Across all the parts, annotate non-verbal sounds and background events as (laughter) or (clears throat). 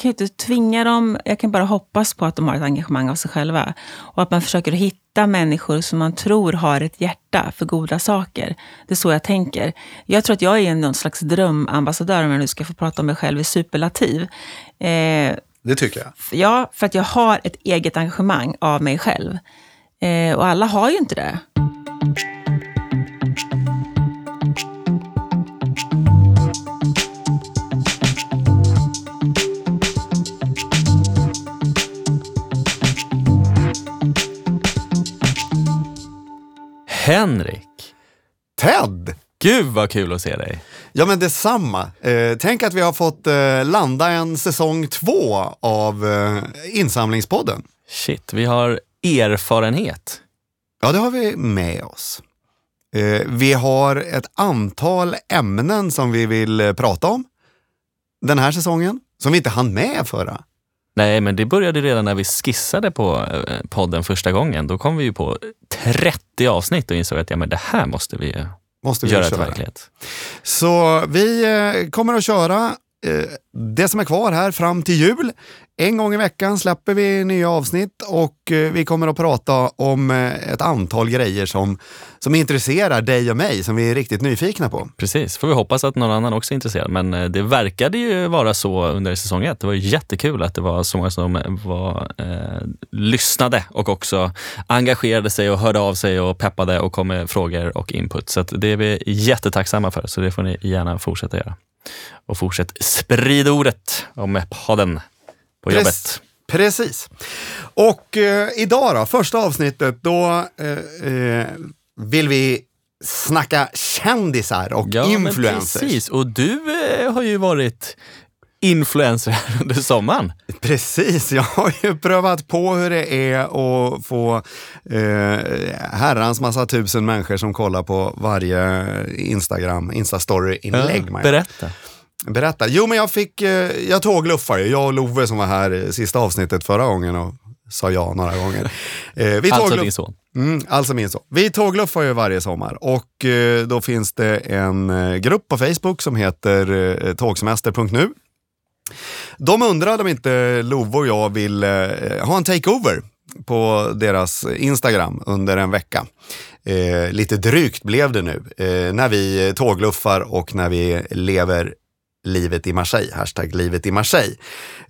kan ju inte tvinga dem. Jag kan bara hoppas på att de har ett engagemang av sig själva. Och att man försöker hitta människor som man tror har ett hjärta för goda saker. Det är så jag tänker. Jag tror att jag är någon slags drömambassadör, om jag nu ska få prata om mig själv i superlativ. Eh, det tycker jag. Ja, för att jag har ett eget engagemang av mig själv. Eh, och alla har ju inte det. Henrik! Ted! Gud vad kul att se dig! Ja men detsamma. Eh, tänk att vi har fått eh, landa en säsong två av eh, Insamlingspodden. Shit, vi har erfarenhet. Ja, det har vi med oss. Eh, vi har ett antal ämnen som vi vill eh, prata om den här säsongen, som vi inte hann med förra. Nej, men det började redan när vi skissade på eh, podden första gången. Då kom vi ju på 30 avsnitt och insåg att ja, men det här måste vi, måste vi göra till verklighet. Så vi kommer att köra det som är kvar här fram till jul en gång i veckan släpper vi nya avsnitt och eh, vi kommer att prata om eh, ett antal grejer som, som intresserar dig och mig, som vi är riktigt nyfikna på. Precis, får vi hoppas att någon annan också är intresserad. Men eh, det verkade ju vara så under säsong ett. Det var jättekul att det var så många som var, eh, lyssnade och också engagerade sig och hörde av sig och peppade och kom med frågor och input. Så det är vi jättetacksamma för, så det får ni gärna fortsätta göra. Och fortsätt sprida ordet om podden på jobbet. Precis. Och eh, idag då, första avsnittet, då eh, eh, vill vi snacka kändisar och ja, influencers. precis, och du eh, har ju varit influencer under sommaren. Precis, jag har ju prövat på hur det är att få eh, herrans massa tusen människor som kollar på varje Instagram, Instastory-inlägg. Ja, berätta. Berätta. Jo, men jag fick, eh, jag tågluffade Jag och Love som var här sista avsnittet förra gången och sa ja några gånger. Eh, vi alltså din son? Mm, alltså min son. Vi tågluffar ju varje sommar och eh, då finns det en grupp på Facebook som heter tågsemester.nu. De undrade om inte Love och jag vill ha en takeover på deras Instagram under en vecka. Eh, lite drygt blev det nu eh, när vi tågluffar och när vi lever livet i Marseille, hashtag livet i Marseille.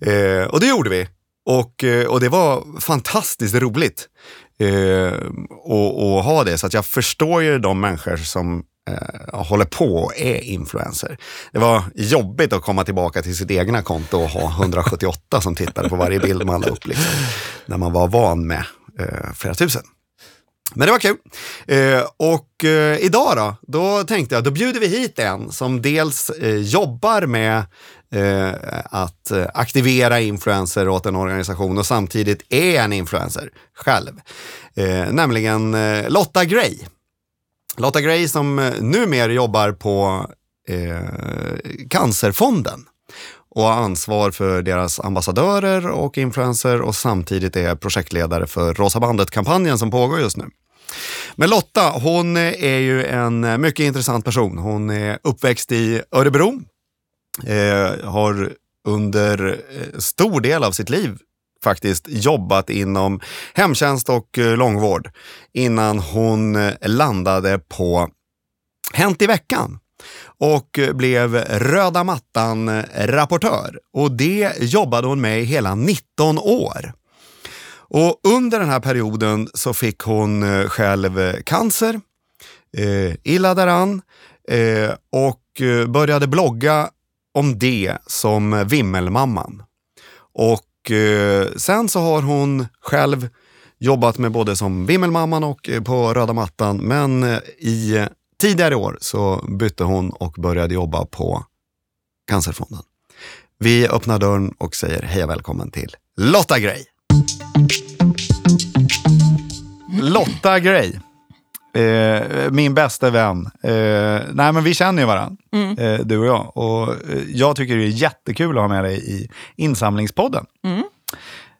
Eh, och det gjorde vi. Och, eh, och det var fantastiskt roligt eh, att ha det. Så att jag förstår ju de människor som eh, håller på och är influencer. Det var jobbigt att komma tillbaka till sitt egna konto och ha 178 som tittade på varje bild man la upp. Liksom, när man var van med eh, flera tusen. Men det var kul. Eh, och eh, idag då, då tänkte jag, då bjuder vi hit en som dels eh, jobbar med eh, att eh, aktivera influenser åt en organisation och samtidigt är en influencer själv. Eh, nämligen eh, Lotta Gray. Lotta Gray som eh, numera jobbar på Cancerfonden och har ansvar för deras ambassadörer och influencer och samtidigt är projektledare för Rosa bandet-kampanjen som pågår just nu. Men Lotta, hon är ju en mycket intressant person. Hon är uppväxt i Örebro, eh, har under eh, stor del av sitt liv faktiskt jobbat inom hemtjänst och eh, långvård innan hon landade på Hänt i veckan och blev röda mattan-rapportör. Och det jobbade hon med i hela 19 år. Och under den här perioden så fick hon eh, själv cancer, eh, illa däran eh, och eh, började blogga om det som Vimmelmamman. Och eh, sen så har hon själv jobbat med både som Vimmelmamman och eh, på röda mattan. Men i tidigare år så bytte hon och började jobba på Cancerfonden. Vi öppnar dörren och säger hej och välkommen till Lotta Gray. Lotta Gray. Eh, min bästa vän. Eh, nej, men vi känner ju varandra, mm. eh, du och jag. Och eh, jag tycker det är jättekul att ha med dig i insamlingspodden. Mm.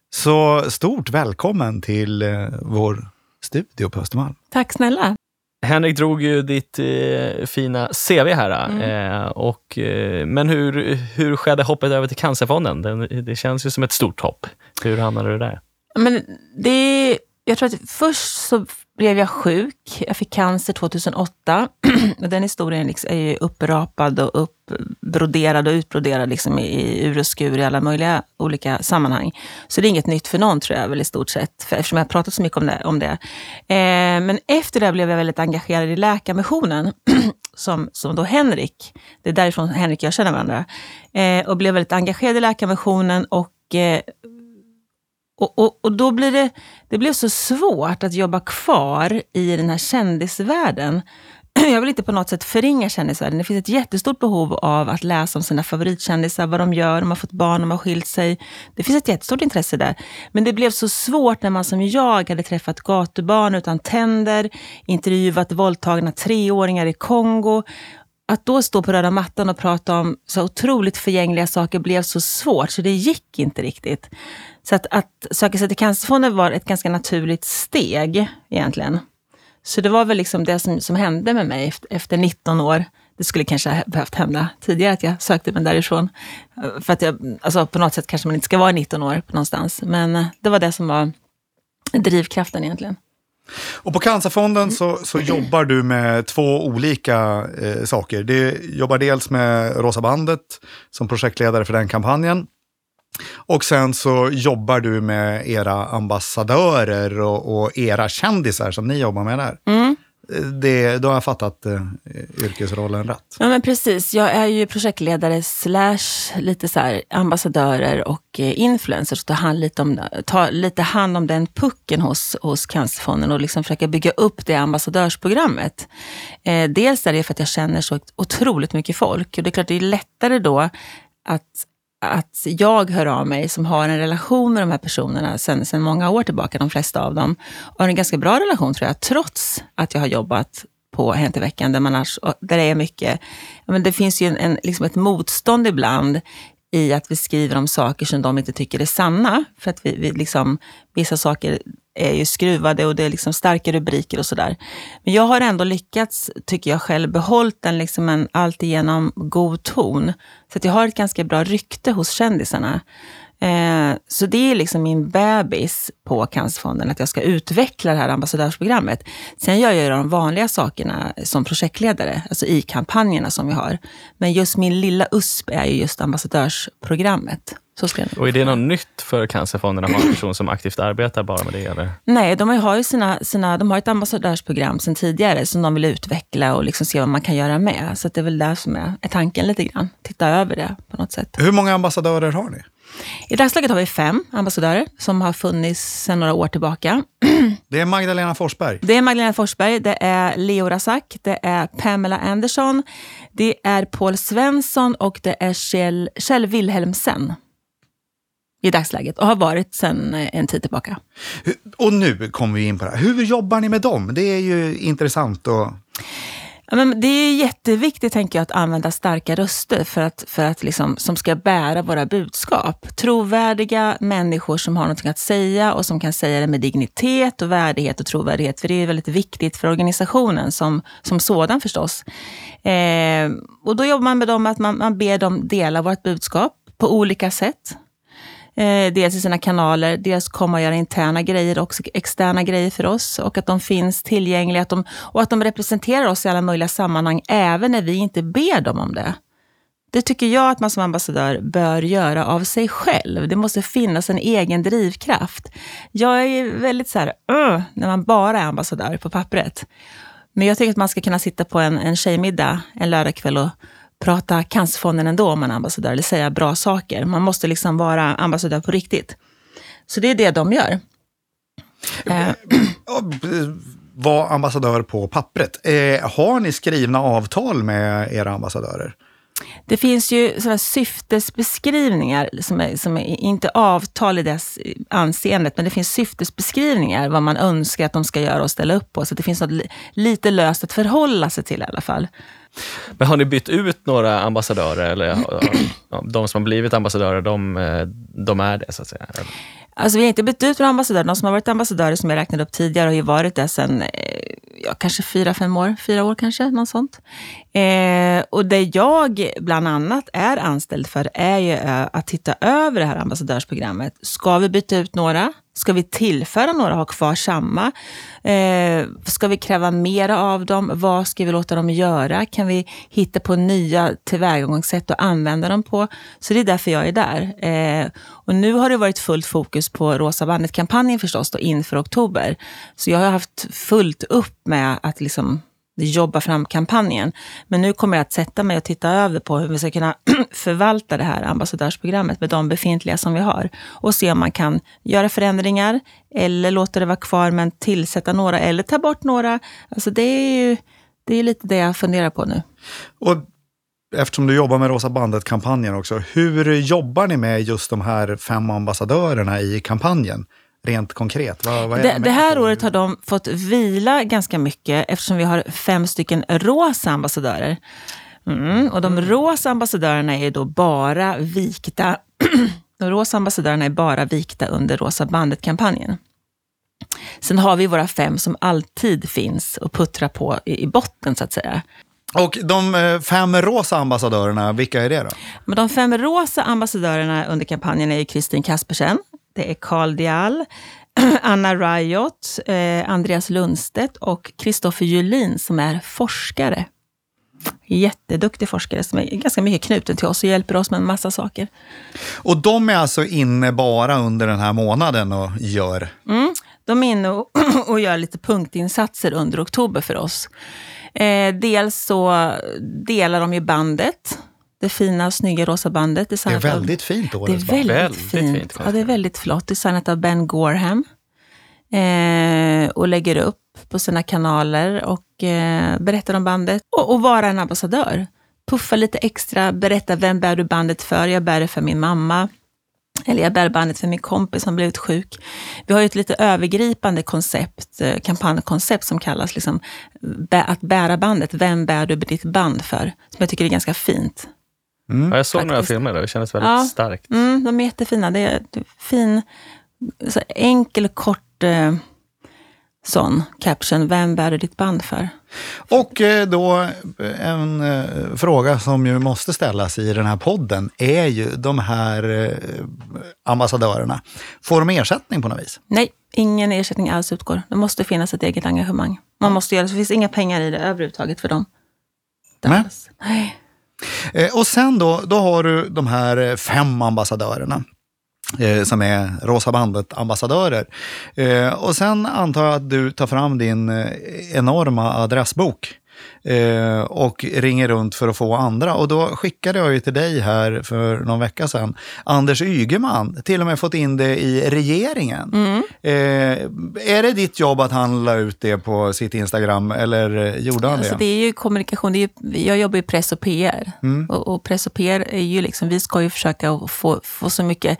Så stort välkommen till eh, vår studio på Östermalm. Tack snälla. Henrik drog ju ditt eh, fina CV här. Mm. Eh, och, eh, men hur, hur skedde hoppet över till Cancerfonden? Den, det känns ju som ett stort hopp. Hur hamnade du där? Men det, jag tror att först så blev jag sjuk. Jag fick cancer 2008. (clears throat) den historien liksom är ju upprapad och uppbroderad och utbroderad liksom i, i ur och skur i alla möjliga olika sammanhang. Så det är inget nytt för någon tror jag väl i stort sett, för, eftersom jag har pratat så mycket om det. Om det. Eh, men efter det blev jag väldigt engagerad i Läkarmissionen, (clears throat) som, som då Henrik, det är därifrån Henrik och jag känner varandra, eh, och blev väldigt engagerad i Läkarmissionen och eh, och, och, och då blir det, det blev så svårt att jobba kvar i den här kändisvärlden. (clears throat) Jag vill inte på något sätt förringa kändisvärlden. Det finns ett jättestort behov av att läsa om sina favoritkändisar, vad de gör, de har fått barn, de har skilt sig. Det finns ett jättestort intresse där. Men det blev så svårt när man som jag hade träffat gatubarn utan tänder, intervjuat våldtagna treåringar i Kongo. Att då stå på röda mattan och prata om så otroligt förgängliga saker blev så svårt, så det gick inte riktigt. Så att, att söka sig till Cancerfonden var ett ganska naturligt steg egentligen. Så det var väl liksom det som, som hände med mig efter, 19 år. Det skulle kanske ha behövt hända tidigare att jag sökte mig därifrån. För att jag, alltså på något sätt kanske man inte ska vara 19 år någonstans. Men eh, det var det som var drivkraften egentligen. Och på Cancerfonden så, så jobbar du med två olika eh, saker. Du jobbar dels med Rosa bandet som projektledare för den kampanjen. Och sen så jobbar du med era ambassadörer och, och era kändisar som ni jobbar med där. Mm. Det, då har jag fattat eh, yrkesrollen rätt. Ja men precis, jag är ju projektledare slash lite så här ambassadörer och eh, influencers. Så tar hand lite, om, tar lite hand om den pucken hos, hos Cancerfonden och liksom försöka bygga upp det ambassadörsprogrammet. Eh, dels är det för att jag känner så otroligt mycket folk och det är klart det är lättare då att att jag hör av mig som har en relation med de här personerna sedan sen många år tillbaka, de flesta av dem. Och har en ganska bra relation tror jag, trots att jag har jobbat på Hänt i veckan, där, man alltså, har, där det är mycket, men det finns ju en, en, liksom ett motstånd ibland i att vi skriver om saker som de inte tycker är sanna. För att vi, vi liksom, vissa saker är ju skruvade och det är liksom starka rubriker och sådär. Men jag har ändå lyckats, tycker jag själv, behållit en, liksom en alltigenom god ton. Så att jag har ett ganska bra rykte hos kändisarna. Eh, så det är liksom min bebis på Cancerfonden, att jag ska utveckla det här ambassadörsprogrammet. Sen gör jag de vanliga sakerna som projektledare, alltså i kampanjerna som vi har. Men just min lilla USP är ju just ambassadörsprogrammet. Så ska och är det något nytt för Cancerfonden att ha en person som aktivt arbetar bara med det? Eller? Nej, de har ju sina, sina, de har ett ambassadörsprogram sedan tidigare som de vill utveckla och liksom se vad man kan göra med. Så det är väl där som är, är tanken lite grann. Titta över det på något sätt. Hur många ambassadörer har ni? I dagsläget har vi fem ambassadörer som har funnits sedan några år tillbaka. (clears throat) Det är Magdalena Forsberg. Det är Magdalena Forsberg, det är Leo Razak, det är Pamela Anderson, det är Paul Svensson och det är Kjell, Kjell Wilhelmsen i dagsläget och har varit sedan en tid tillbaka. Och nu kommer vi in på det här. Hur jobbar ni med dem? Det är ju intressant. Och... Ja, men det är jätteviktigt tänker jag, att använda starka röster för att, för att liksom, som ska bära våra budskap. Trovärdiga människor som har något att säga och som kan säga det med dignitet och värdighet och trovärdighet. För det är väldigt viktigt för organisationen som, som sådan förstås. Eh, och då jobbar man med dem att man, man ber dem dela vårt budskap på olika sätt. Eh, dels i sina kanaler, dels komma och göra interna grejer och externa grejer för oss. Och att de finns tillgängliga att de, och att de representerar oss i alla möjliga sammanhang, även när vi inte ber dem om det. Det tycker jag att man som ambassadör bör göra av sig själv. Det måste finnas en egen drivkraft. Jag är väldigt så här, uh, när man bara är ambassadör på pappret. Men jag tycker att man ska kunna sitta på en, en tjejmiddag en lördagkväll och prata Cancerfonden ändå om man är ambassadör, eller säga bra saker. Man måste liksom vara ambassadör på riktigt. Så det är det de gör. Eh. Var ambassadör på pappret. Eh, har ni skrivna avtal med era ambassadörer? Det finns ju sådana syftesbeskrivningar, som är, som är inte avtal i dess anseendet, men det finns syftesbeskrivningar, vad man önskar att de ska göra och ställa upp på. Så det finns något lite löst att förhålla sig till i alla fall. Men har ni bytt ut några ambassadörer? Eller, de som har blivit ambassadörer, de, eh, de är det så att säga? Alltså vi har inte bytt ut några ambassadörer. De som har varit ambassadörer som jag räknade upp tidigare har ju varit det sedan eh, ja, kanske fyra, fem år, fyra år kanske, något sånt. Eh, och det jag bland annat är anställd för är ju eh, att titta över det här ambassadörsprogrammet. Ska vi byta ut några? Ska vi tillföra några, ha kvar samma? Eh, ska vi kräva mera av dem? Vad ska vi låta dem göra? Kan vi hitta på nya tillvägagångssätt att använda dem på? Så det är därför jag är där. Eh, och nu har det varit fullt fokus på Rosa bandet-kampanjen förstås, då, inför oktober. Så jag har haft fullt upp med att liksom jobba fram kampanjen. Men nu kommer jag att sätta mig och titta över på hur vi ska kunna (clears throat) förvalta det här ambassadörsprogrammet med de befintliga som vi har. Och se om man kan göra förändringar eller låta det vara kvar men tillsätta några eller ta bort några. Alltså det är ju det är lite det jag funderar på nu. Och eftersom du jobbar med Rosa bandet-kampanjen också, hur jobbar ni med just de här fem ambassadörerna i kampanjen? Rent konkret? Vad, vad det, det, här året har de fått vila ganska mycket eftersom vi har fem stycken rosa ambassadörer. Mm, och de rosa ambassadörerna är då bara vikta (clears throat) de rosa ambassadörerna är bara vikta under Rosa bandet-kampanjen. Sen har vi våra fem som alltid finns och puttrar på i, i botten så att säga. Och de eh, fem rosa ambassadörerna, vilka är det då? Men de fem rosa ambassadörerna under kampanjen är Kristin Kaspersen, det är Carl Dial, (clears throat) Anna Riot, eh, Andreas Lundstedt och Kristoffer Julin som är forskare. Jätteduktig forskare som är ganska mycket knuten till oss och hjälper oss med en massa saker. Och de är alltså inne bara under den här månaden och gör? Mm, de är inne och, (clears throat) och gör lite punktinsatser under oktober för oss. Eh, dels så delar de ju bandet det fina, snygga rosa bandet. Det är väldigt fint Det är väldigt, väldigt fint. fint ja, det är väldigt flott. Designat av Ben Gorham. Eh, och lägger upp på sina kanaler och eh, berättar om bandet. Och, och vara en ambassadör. Puffa lite extra, berätta vem bär du bandet för? Jag bär det för min mamma. Eller jag bär bandet för min kompis som blivit sjuk. Vi har ju ett lite övergripande koncept, eh, kampanjkoncept som kallas liksom, att bära bandet. Vem bär du ditt band för? Som jag tycker är ganska fint. Mm. Ja, jag såg Faktiskt. några filmer där, det kändes väldigt ja. starkt. Mm, de är jättefina. Det är fin, så enkel kort eh, sån caption. Vem bär du ditt band för? Och eh, då en eh, fråga som ju måste ställas i den här podden är ju de här eh, ambassadörerna. Får de ersättning på något vis? Nej, ingen ersättning alls utgår. Det måste finnas ett eget engagemang. Man måste göra det, så det finns inga pengar i det överhuvudtaget för dem. Nej. Nej. Eh, och sen då, då har du de här eh, fem ambassadörerna eh, som är Rosa bandet-ambassadörer. Och sen antar jag att du tar fram din enorma adressbok eh, och ringer runt för att få andra. Och då skickade jag ju till dig här för någon vecka sedan, Anders Ygeman, till och med fått in det i regeringen. Mm. Eh, är det ditt jobb att han la ut det på sitt Instagram eller gjorde han alltså, det? Det är ju kommunikation, är ju, jag jobbar i press och PR. Mm. Och, och, press och PR är ju liksom, vi ska ju försöka få, få så mycket,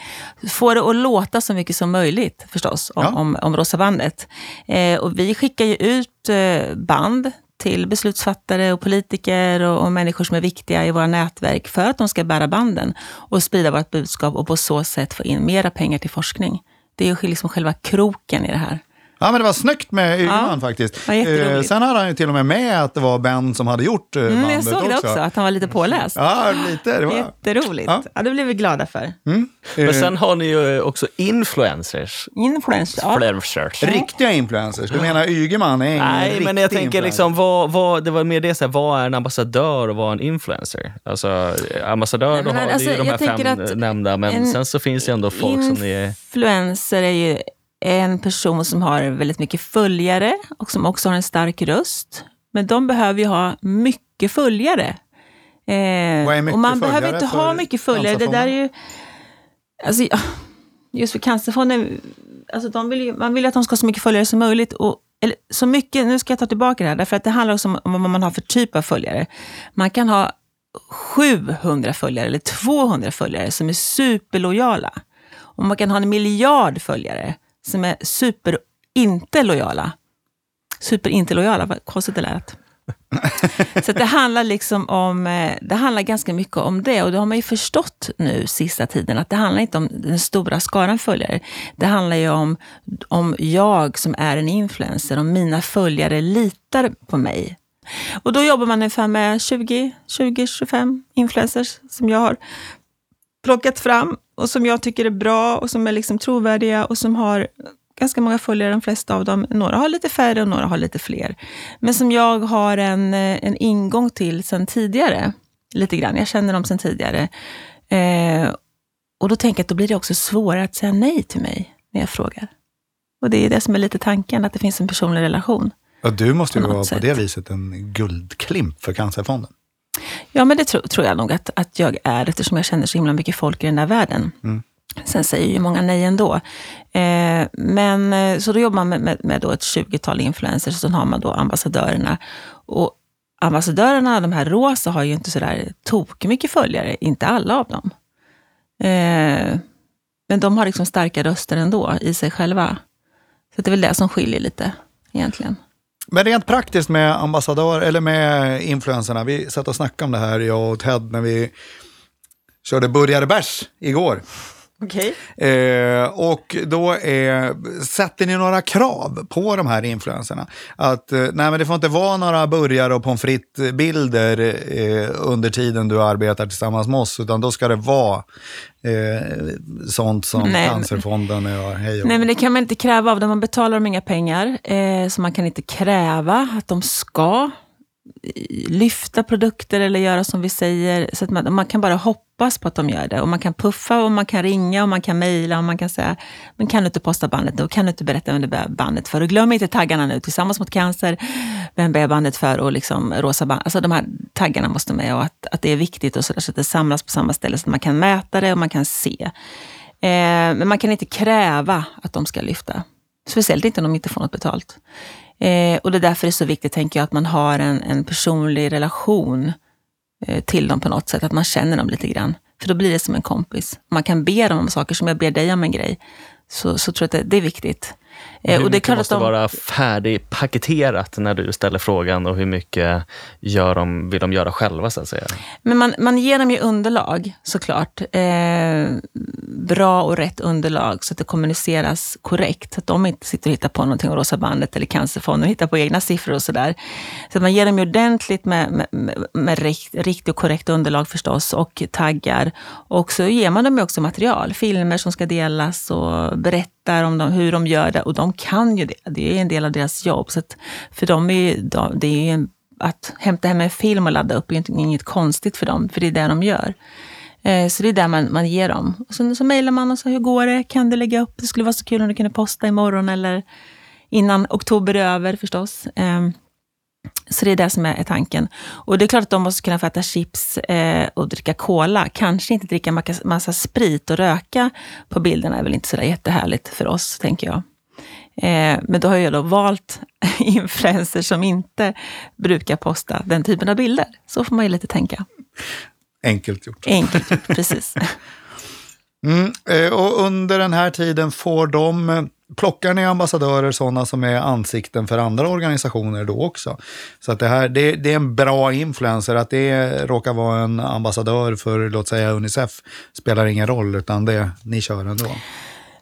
få det att låta så mycket som möjligt förstås om, ja. om, om Rosa bandet. Eh, och vi skickar ju ut eh, band till beslutsfattare och politiker och, och, människor som är viktiga i våra nätverk för att de ska bära banden och sprida vårt budskap och på så sätt få in mera pengar till forskning. Det är ju liksom själva kroken i det här. Ja, men det var snyggt med Ygeman ja, faktiskt. Eh, sen hade han ju till och med med att det var Ben som hade gjort eh, bandet mm, Jag såg det också, att han var lite påläst. Ja, lite. Det var... Jätteroligt. Ja. ja, det blev vi glada för. Mm. Men eh. sen har ni ju också influencers. Influencers, ja. Influencers. Riktiga influencers. Du menar Ygeman är ingen Nej, men jag tänker liksom, vad, vad, det var mer det, så här, vad är en ambassadör och vad är en influencer? Alltså, ambassadör, Nej, men, då har, alltså, det är ju de här fem nämnda, men sen så finns det ändå folk som är... Influencer är ju en person som har väldigt mycket följare och som också har en stark röst. Men de behöver ju ha mycket följare. Eh, och man behöver inte ha mycket följare. Det där är ju... Alltså, just för Cancerfonden, alltså de vill ju, man vill att de ska ha så mycket följare som möjligt. Och, eller så mycket, nu ska jag ta tillbaka det här, därför att det handlar också om vad man har för typ av följare. Man kan ha 700 följare eller 200 följare som är superlojala. Och man kan ha en miljard följare som är super inte lojala. Super inte lojala, vad konstigt det lät. (laughs) så det handlar liksom om, eh, det handlar ganska mycket om det. Och det har man ju förstått nu sista tiden, att det handlar inte om den stora skaran följare. Det handlar ju om, om jag som är en influencer, om mina följare litar på mig. Och då jobbar man ungefär med 20-25 influencers som jag har plockat fram och som jag tycker är bra och som är liksom trovärdiga och som har ganska många följare, de flesta av dem. Några har lite färre och några har lite fler. Men som jag har en, eh, en ingång till sen tidigare. Lite grann. Jag känner dem sen tidigare. Eh, och då tänker jag att då blir det också svårare att säga nej till mig när jag frågar. Och det är det som är lite tanken, att det finns en personlig relation. Ja, du måste ju vara sätt. på det viset en guldklimp för Cancerfonden. Ja, men det tro, tror jag nog att, att jag är, eftersom jag känner så himla mycket folk i den där världen. Mm. Sen säger ju många nej ändå. Eh, men, eh, så då jobbar man med, med, med då ett 20-tal influencers, och sen har man då ambassadörerna. Och ambassadörerna, de här rosa, har ju inte sådär tok mycket följare, inte alla av dem. Eh, men de har liksom starka röster ändå i sig själva. Så det är väl det som skiljer lite egentligen. Men rent praktiskt med ambassadör eller med influencerna. Vi satt och snackade om det här, jag och Ted, när vi körde burgare bärs igår. Okej. Eh, och då är, sätter ni några krav på de här influencerna? Att eh, nej, men det får inte vara några burgare och pommes frites-bilder eh, under tiden du arbetar tillsammans med oss, utan då ska det vara eh, sånt som Nej. Cancerfonden och hej och Nej, men det kan man inte kräva av dem. Man betalar dem inga pengar. Eh, så man kan inte kräva att de ska eh, lyfta produkter eller göra som vi säger. Så att man, man kan bara hoppas på att de gör det. Och man kan puffa och man kan ringa och man kan mejla och man kan säga, men kan du inte posta bandet nu? Kan du inte berätta vem du bär bandet för? Och glöm inte taggarna nu, Tillsammans mot cancer, vem bär bandet för? Och liksom rosa band. Alltså de här taggarna måste med och att, att det är viktigt och så, där, så att det samlas på samma ställe så att man kan mäta det och man kan se. Eh, men man kan inte kräva att de ska lyfta. Speciellt inte om de inte får något betalt. Eh, och det är därför det är så viktigt, tänker jag, att man har en, en personlig relation eh, till dem på något sätt. Att man känner dem lite grann. För då blir det som en kompis. Man kan be dem om saker som jag ber dig om en grej. Så, så tror jag att det, det är viktigt. Eh, hur och det mycket måste de, vara färdigpaketerat när du ställer frågan och hur mycket gör de, vill de göra själva så att säga? Men man, man ger dem ju underlag såklart. Eh, bra och rätt underlag så att det kommuniceras korrekt. Så att de inte sitter och hittar på någonting och Rosa bandet eller Cancerfonden och hittar på egna siffror och sådär. Så att man ger dem ju ordentligt med, med, med, med rikt, riktigt och korrekt underlag förstås och taggar. Och så ger man dem ju också material, filmer som ska delas och berättar om dem, hur de gör det. Och de kan ju det. Det är en del av deras jobb. Så att för dem är de, det är att hämta hem en film och ladda upp är inget konstigt för dem, för det är det de gör. Eh, så det är där man, man ger dem. Och sen så mejlar man och så, hur går det? Kan du lägga upp? Det skulle vara så kul om du kunde posta imorgon eller innan oktober är över förstås. Ehm, så det är det som är är tanken. Och det är klart att de måste kunna få äta chips eh, och dricka cola. Kanske inte dricka massa, massa sprit och röka på bilderna är väl inte sådär jättehärligt för oss, tänker jag. Eh, men då har jag då valt (laughs) influencers som inte brukar posta den typen av bilder. Så får man ju lite tänka. Enkelt gjort. Enkelt gjort, (laughs) precis. Mm, eh, och under den här tiden får de, eh, plockar ni ambassadörer sådana som är ansikten för andra organisationer då också? Så att det här, det, det är en bra influencer, att det råkar vara en ambassadör för, låt säga Unicef, spelar ingen roll, utan det, ni kör ändå.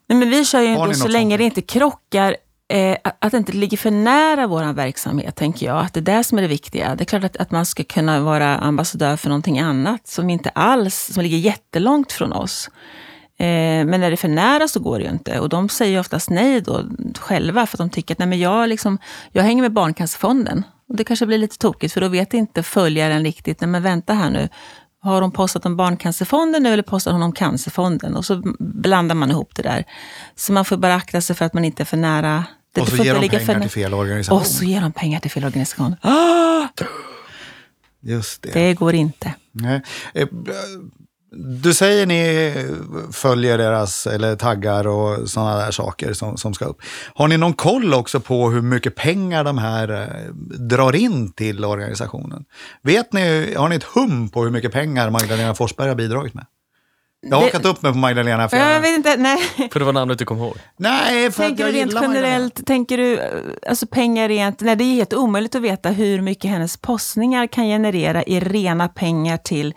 Nej, men vi kör ju ni så länge sånt? det inte krockar, eh, att det inte ligger för nära vår verksamhet, tänker jag. Att det är det som är det viktiga. Det är klart att, att man ska kunna vara ambassadör för någonting annat som inte alls, som ligger jättelångt från oss. Eh, men är det för nära så går det ju inte. Och de säger oftast nej då själva, för att de tycker att nej, men jag, liksom, jag hänger med Barncancerfonden. Och det kanske blir lite tokigt, för då vet inte följaren riktigt, nej men vänta här nu, har hon postat om Barncancerfonden nu eller postar hon om Cancerfonden? Och så blandar man ihop det där. Så man får bara akta sig för att man inte är för nära. Det Och så ger de pengar för till fel organisation. Och så ger de pengar till fel organisation. (gasps) Ah, Just det. det går inte. Nej. Du säger ni följer deras, eller taggar och sådana där saker som, som ska upp. Har ni någon koll också på hur mycket pengar de här eh, drar in till organisationen? Vet ni, har ni ett hum på hur mycket pengar Magdalena Forsberg har bidragit med? Jag har hakat upp mig på Magdalena. För Jag vet inte, nej. För det var namnet du kom ihåg. nej, för att Tänker jag du rent gillar Magdalena. generellt, tänker du alltså pengar rent, nej det är helt omöjligt att veta hur mycket hennes postningar kan generera i rena pengar till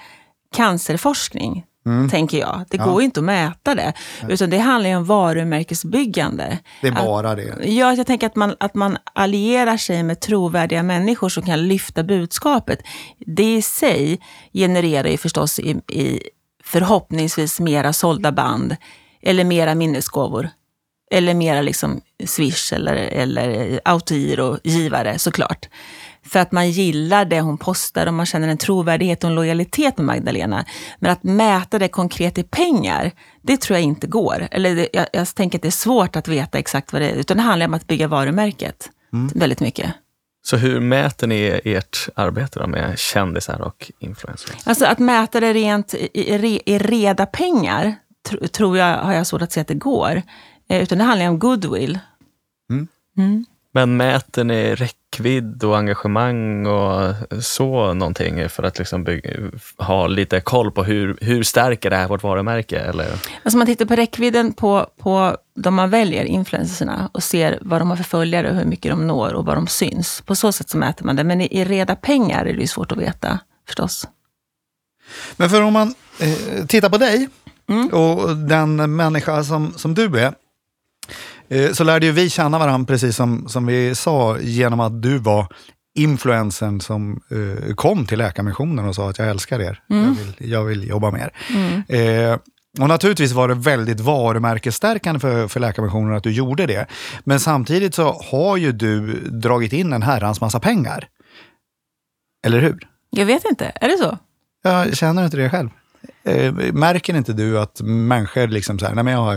cancerforskning. Tänker jag. Det Mm. Ja. går ju inte att mäta det. Utan det handlar ju om varumärkesbyggande. Det är bara det. Ja, jag tänker att man, att man allierar sig med trovärdiga människor som kan lyfta budskapet. Det i sig genererar ju förstås i, i förhoppningsvis mera sålda band eller mera minnesgåvor. Eller mera liksom Swish eller, eller autogiro-givare såklart. För att man gillar det hon postar och man känner en trovärdighet och en lojalitet med Magdalena. Men att mäta det konkret i pengar, det tror jag inte går. Eller det, jag, jag tänker att det är svårt att veta exakt vad det är. Utan det handlar om att bygga varumärket väldigt mycket. Så hur mäter ni ert arbete då med kändisar och influencers? Alltså att mäta det rent i, i, re- i reda pengar, tr, tror jag, har jag svårt att se att det går. Eh, utan det handlar om goodwill. Mm. Mm. Men mäter ni räckvidd och engagemang och så någonting för att liksom bygga, ha lite koll på hur, hur stärker det här vårt varumärke? Eller? Alltså man tittar på räckvidden på, på de man väljer, influencerna, och ser vad de har för följare, och hur mycket de når och var de syns. På så sätt så mäter man det. Men i, i reda pengar är det ju svårt att veta förstås. Men för om man eh, tittar på dig Mm. och den människa som, som du är. Eh, så lärde ju vi känna varandra, precis som, som vi sa, genom att du var influensen som eh, kom till Läkarmissionen och sa att jag älskar er. Jag, vill, jag vill jobba med er. Eh, och naturligtvis var det väldigt varumärkesstärkande för, för Läkarmissionen att du gjorde det. Men samtidigt så har ju du dragit in en herrans massa pengar. Eller hur? Jag vet inte, är det så? Jag känner inte det själv. Eh, märker inte du att människor liksom så här, nej men jag har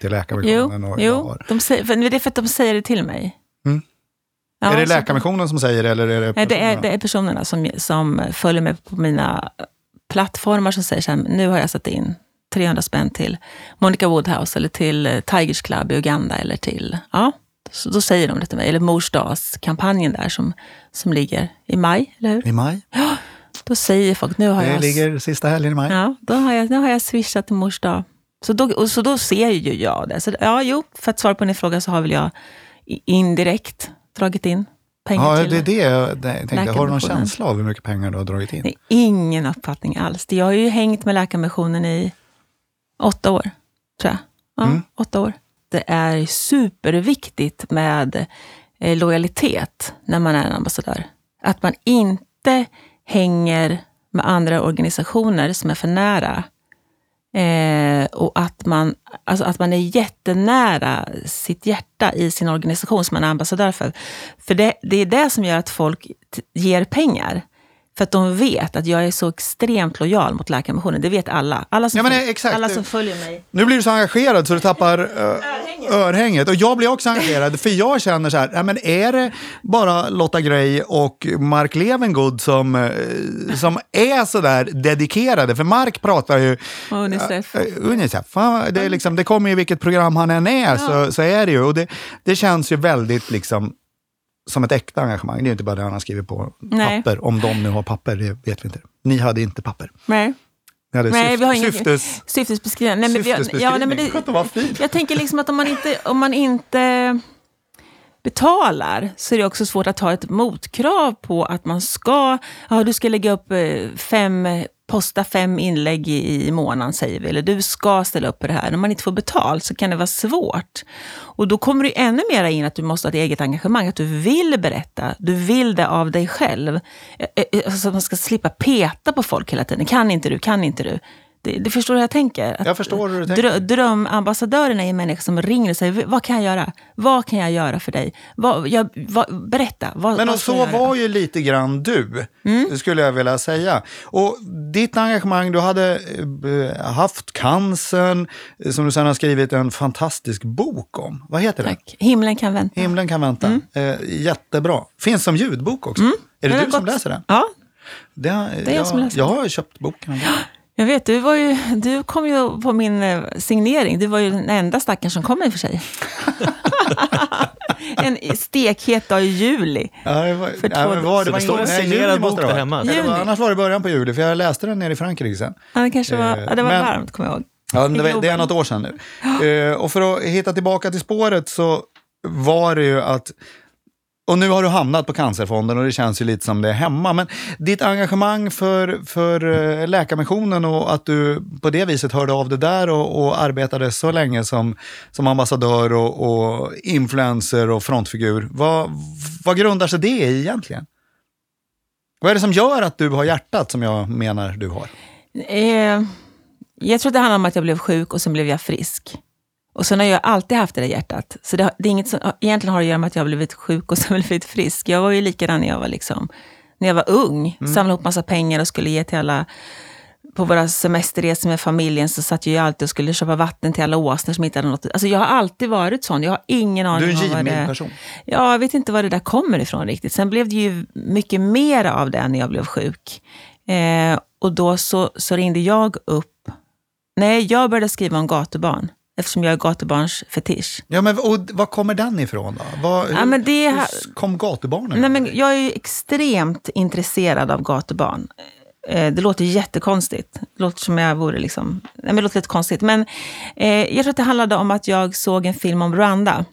till Jo, och jag jo. har... De säger, för det är för att de säger det till mig. Mm. Ja, är det Läkarmissionen som säger det eller är det Nej, det, är, personerna? det är personerna som, som följer mig på mina plattformar som säger så här, nu har jag satt in 300 spänn till Monica Woodhouse eller till eh, Tigers Club i Uganda eller till, ja, så då säger de det till mig. Eller Mors dagskampanjen där som, som ligger i maj, eller hur? I maj? Då säger folk, nu har Det jag... ligger sista helgen i maj. Ja, då har jag, nu har jag swishat till mors dag. Så då, och så då ser ju jag det. Så, ja, jo, för att svara på din fråga så har väl jag indirekt dragit in pengar Ja, till det är det jag det- tänkte. Har du någon känsla av hur mycket pengar du har dragit in? Nej, ingen uppfattning alls. Jag har ju hängt med Läkarmissionen i åtta år, tror jag. Ja, Mm. åtta år. Det är superviktigt med eh, lojalitet när man är en ambassadör. Att man inte hänger med andra organisationer som är för nära. Eh, och att man, alltså att man är jättenära sitt hjärta i sin organisation som man är ambassadör för. För det, det är det som gör att folk ger pengar. För att de vet att jag är så extremt lojal mot Läkarmissionen. Det vet alla. Alla som, Ja, men följ- exakt. alla som följer mig. Nu blir du så engagerad så du tappar ö, örhänget. Och jag blir också engagerad, för jag känner så här, ja, men är det bara Lotta Gray och Mark Levengood som, eh, som är så där dedikerade? För Mark pratar ju Unicef. Eh, Unicef, det, är liksom, det kommer ju vilket program han än är, så, så är det ju. Och det, det känns ju väldigt liksom som ett äkta engagemang. Det är ju inte bara det han har skrivit på Nej. papper. Om de nu har papper, det vet vi inte. Ni hade inte papper. Nej, hade Nej, syft, vi har ingen- syftes, syftesbeskrivning. Nej, men har- ja, nej, men det. Jag tänker liksom att om man inte, om man inte betalar så är det också svårt att ha ett motkrav på att man ska, ja du ska lägga upp eh, fem, posta fem inlägg i, i månaden säger vi, eller du ska ställa upp på det här. När man inte får betalt så kan det vara svårt. Och då kommer det ännu mer in att du måste ha ett eget engagemang, att du vill berätta, du vill det av dig själv. Så Alltså att man ska slippa peta på folk hela tiden. Kan inte du, kan inte du. Det, det förstår du hur jag tänker? Att Jag förstår hur du tänker. Drö, drömambassadören är en människa som ringer och säger, vad kan jag göra? Vad kan jag göra för dig? Vad, jag, vad, berätta, vad, Men vad och ska så jag var ju lite grann du, Mm. skulle jag vilja säga. Och ditt engagemang, du hade eh, haft cancern, eh, som du sen har skrivit en fantastisk bok om. Vad heter den? Tack. Himlen kan vänta. Himlen kan vänta. Eh, jättebra. Finns som ljudbok också. Är det har du som läser den? Ja, Det, har- är jag jag, som läser jag har köpt boken. (gasps) jag vet. Du, var ju, du kom ju på min eh, signering. Du var ju den enda stackaren som kom i och för sig. (laughs) en stekhet dag i juli. Ja, det var, För ja, två- men var, det var det en signerad bok det där hemma. Det var, Juni. annars var det början på juli, för jag läste den nere i Frankrike sen. Ja, det kanske var, Eh, ja, det var men- varmt, kommer jag ihåg. Ja, det, var- det är något år sedan nu. Eh, och för att hitta tillbaka till spåret så var det ju att och nu har du hamnat på Cancerfonden och det känns ju lite som det är hemma. Men ditt engagemang för, för eh, Läkarmissionen och att du på det viset hörde av det där och, och arbetade så länge som, som ambassadör och, och influencer och frontfigur. Vad, vad grundar sig det i egentligen? Vad är det som gör att du har hjärtat som jag menar du har? Eh, jag tror att det handlar om att jag blev sjuk och sen blev jag frisk. Och sen har jag alltid haft det där hjärtat. Så det, det är inget som egentligen har att göra med att jag har blivit sjuk och (laughs) sen blivit frisk. Jag var ju likadan när jag var, liksom, när jag var ung. Samlade ihop massa pengar och skulle ge till alla på våra semesterresor med familjen så satt jag ju alltid och skulle köpa vatten till alla åsnor som inte hade något. Alltså jag har alltid varit sån. Jag har ingen aning Du är en givmild person. Ja, jag vet inte var det där kommer ifrån riktigt. Sen blev det ju mycket mer av det när jag blev sjuk. Eh, och då så, så ringde jag upp. Nej, jag började skriva om gatubarn. Eftersom jag är gatubarns fetisch. Ja, men och vad kommer den ifrån då? Vad, Ja, men det- hur kom gatubarnen? Nej, men jag är extremt intresserad av gatubarn. Eh, Det låter jättekonstigt. Det låter som jag vore liksom... Nej, men det låter lite konstigt. Men eh, jag tror att det handlade om att jag såg en film om Rwanda.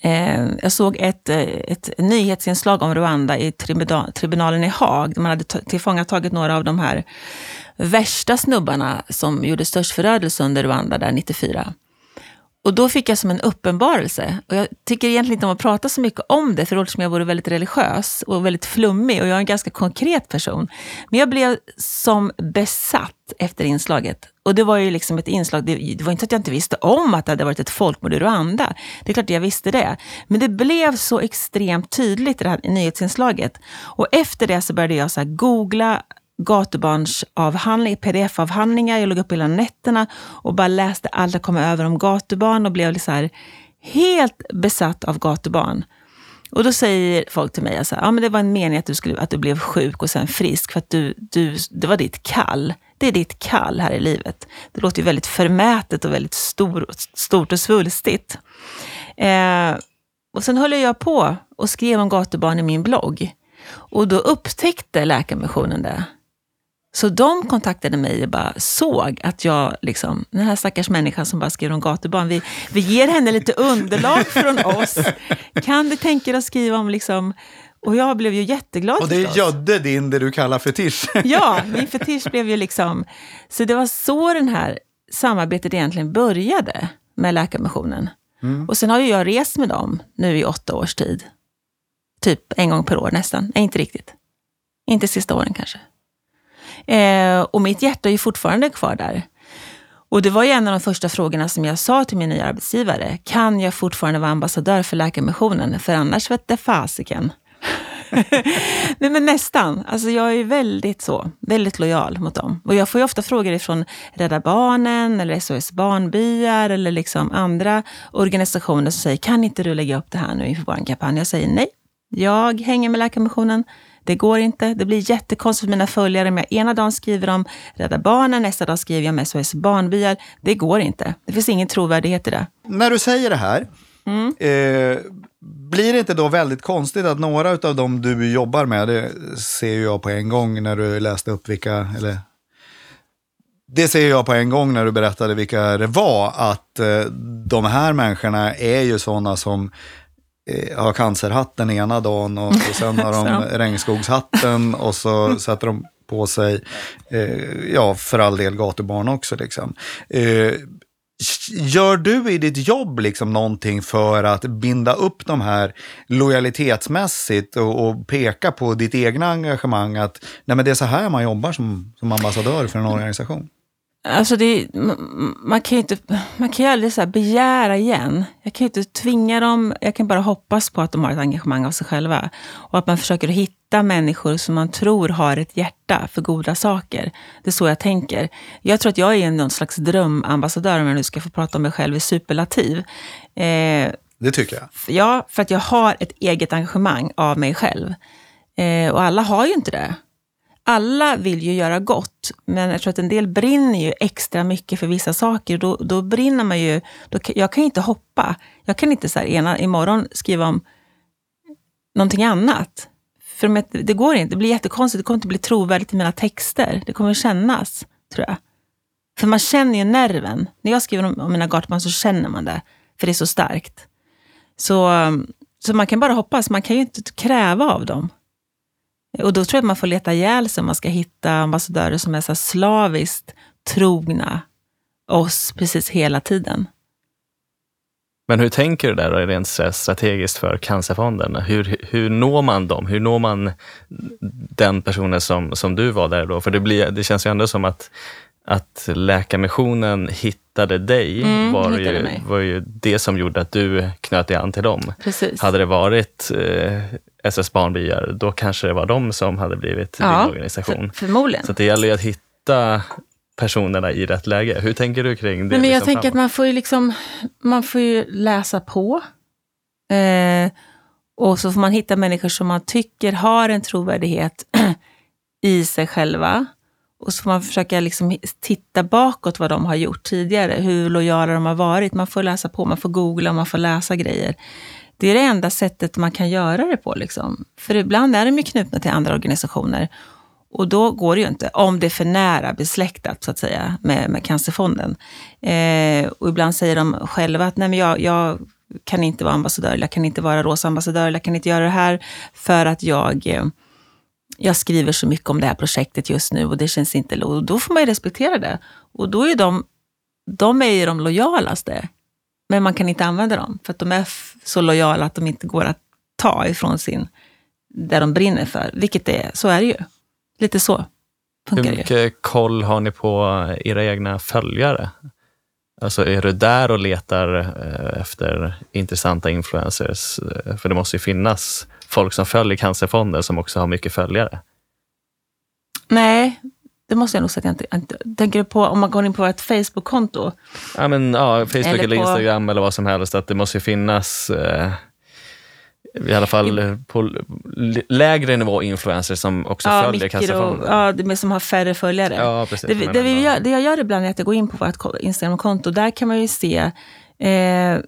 Eh, jag såg ett, eh, ett nyhetsinslag om Rwanda i tribunal, tribunalen i Haag. Där man hade ta- tillfångatagit några av de här värsta snubbarna som gjorde störst förödelse under Rwanda där 94. Och då fick jag som en uppenbarelse. Och jag tycker egentligen inte om att prata så mycket om det, för som jag vore väldigt religiös och väldigt flummig. Och jag är en ganska konkret person. Men jag blev som besatt efter inslaget. Och det var ju liksom ett inslag, det, det var inte så att jag inte visste om att det hade varit ett folkmord i Rwanda. Det är klart att jag visste det. Men det blev så extremt tydligt i det här nyhetsinslaget. Och efter det så började jag så här googla gatubarnsavhandling, pdf-avhandlingar. Jag låg upp hela nätterna och bara läste allt jag kom över om gatubarn och blev så här helt besatt av gatubarn. Och då säger folk till mig, att ja, men det var en mening att du, skulle, att du blev sjuk och sen frisk för att du, du, det var ditt kall. Det är ditt kall här i livet. Det låter ju väldigt förmätet och väldigt stor, stort och svulstigt. Eh, och sen höll jag på och skrev om gatubarn i min blogg. Och då upptäckte Läkarmissionen det. Så de kontaktade mig och bara såg att jag, liksom, den här stackars människan som bara skriver om gatubarn, vi, vi ger henne lite underlag från oss. Kan du tänka dig att skriva om liksom, och jag blev ju jätteglad och det gödde din, det du kallar fetisch. (laughs) Ja, min fetisch blev ju liksom... Så det var så den här samarbetet egentligen började med Läkarmissionen. Och sen har ju jag rest med dem nu i åtta års tid. Typ en gång per år nästan. Nej, inte riktigt. Inte sista åren kanske. Eh, och mitt hjärta är ju fortfarande kvar där. Och det var ju en av de första frågorna som jag sa till min nya arbetsgivare. Kan jag fortfarande vara ambassadör för Läkarmissionen? För annars vette fasiken. (laughs) Nej men nästan. Alltså jag är väldigt så, väldigt lojal mot dem. Och jag får ju ofta frågor ifrån Rädda Barnen eller SOS Barnbyar eller liksom andra organisationer som säger, kan inte du lägga upp det här nu inför vår kampanj? Jag säger nej. Jag hänger med Läkarmissionen. Det går inte. Det blir jättekonstigt för mina följare om jag ena dagen skriver om Rädda Barnen, nästa dag skriver jag om SOS Barnbyar. Det går inte. Det finns ingen trovärdighet i det. När du säger det här, Mm. eh, blir det inte då väldigt konstigt att några av dem du jobbar med, det ser jag på en gång när du läste upp vilka, eller det ser jag på en gång när du berättade vilka det var, att eh, de här människorna är ju sådana som har cancerhatten ena dagen och, och sen har (laughs) de regnskogshatten och så (laughs) sätter de på sig, eh, ja för all del gatubarn också liksom. Eh, Gör du i ditt jobb liksom någonting för att binda upp de här lojalitetsmässigt och, och peka på ditt egna engagemang att nej men det är så här man jobbar som, som ambassadör för en organisation? Alltså det, man kan ju inte, man kan ju aldrig så begära igen. Jag kan ju inte tvinga dem, jag kan bara hoppas på att de har ett engagemang av sig själva. Och att man försöker hitta människor som man tror har ett hjärta för goda saker. Det är så jag tänker. Jag tror att jag är någon slags drömambassadör, om jag nu ska få prata om mig själv i superlativ. Eh, Det tycker jag. Ja, för att jag har ett eget engagemang av mig själv. Eh, och alla har ju inte det alla vill ju göra gott, men jag tror att en del brinner ju extra mycket för vissa saker. Då, då brinner man ju... Då, jag kan ju inte hoppa. Jag kan inte så här, ena, imorgon skriva om någonting annat. För det går inte. Det blir jättekonstigt. Det kommer inte bli trovärdigt i mina texter. Det kommer kännas, tror jag. För man känner ju nerven. När jag skriver om, om mina gatubarn så känner man det. För det är så starkt. Så, så man kan bara hoppas. Man kan ju inte kräva av dem. Och då tror jag att man får leta ihjäl sig om man ska hitta ambassadörer som är så slaviskt trogna oss precis hela tiden. Men hur tänker du där då, rent strategiskt för Cancerfonden? Hur, hur når man dem? Hur når man den personen som, som du var där då? För det, blir, det känns ju ändå som att, att Läkarmissionen hittade dig, mm, var, hittade ju, var ju det som gjorde att du knöt dig an till dem. Precis. Hade det varit eh, SS Barnbyar, då kanske det var de som hade blivit ja, din organisation. För, förmodligen. Så det gäller ju att hitta personerna i rätt läge. Hur tänker du kring det? Nej, men jag liksom tänker att man får ju, liksom, man får ju läsa på. Eh, och så får man hitta människor som man tycker har en trovärdighet (clears throat) i sig själva. Och så får man försöka liksom titta bakåt vad de har gjort tidigare, hur lojala de har varit. Man får läsa på, man får googla, man får läsa grejer. Det är det enda sättet man kan göra det på. Liksom. För ibland är de ju knutna till andra organisationer. Och då går det ju inte, om det är för nära besläktat så att säga med, med Cancerfonden. Eh, och ibland säger de själva att nej men jag, jag kan inte vara ambassadör, jag kan inte vara rosa ambassadör, jag kan inte göra det här för att jag, eh, jag skriver så mycket om det här projektet just nu och det känns inte... Och då får man ju respektera det. Och då är de, de är ju de lojalaste. Men man kan inte använda dem, för att de är så lojala att de inte går att ta ifrån sin, det de brinner för. Vilket det är, så är det ju. Lite så funkar Hur mycket det. koll har ni på era egna följare? Alltså är du där och letar eh, efter intressanta influencers? Eh, för det måste ju finnas folk som följer Cancerfonden som också har mycket följare. Nej, det måste jag nog säga att jag inte... Tänker du på om man går in på ett Facebook-konto? Ja, men, ja, Facebook eller, eller på... Instagram eller vad som helst. Att det måste ju finnas eh, i alla fall på lägre nivå influencers som också ja, följer Kassafonden. Ja, det som har färre följare. Ja, precis, det, det, vi gör, det jag gör ibland är att jag går in på vårt Instagram-konto. Där kan man ju se eh,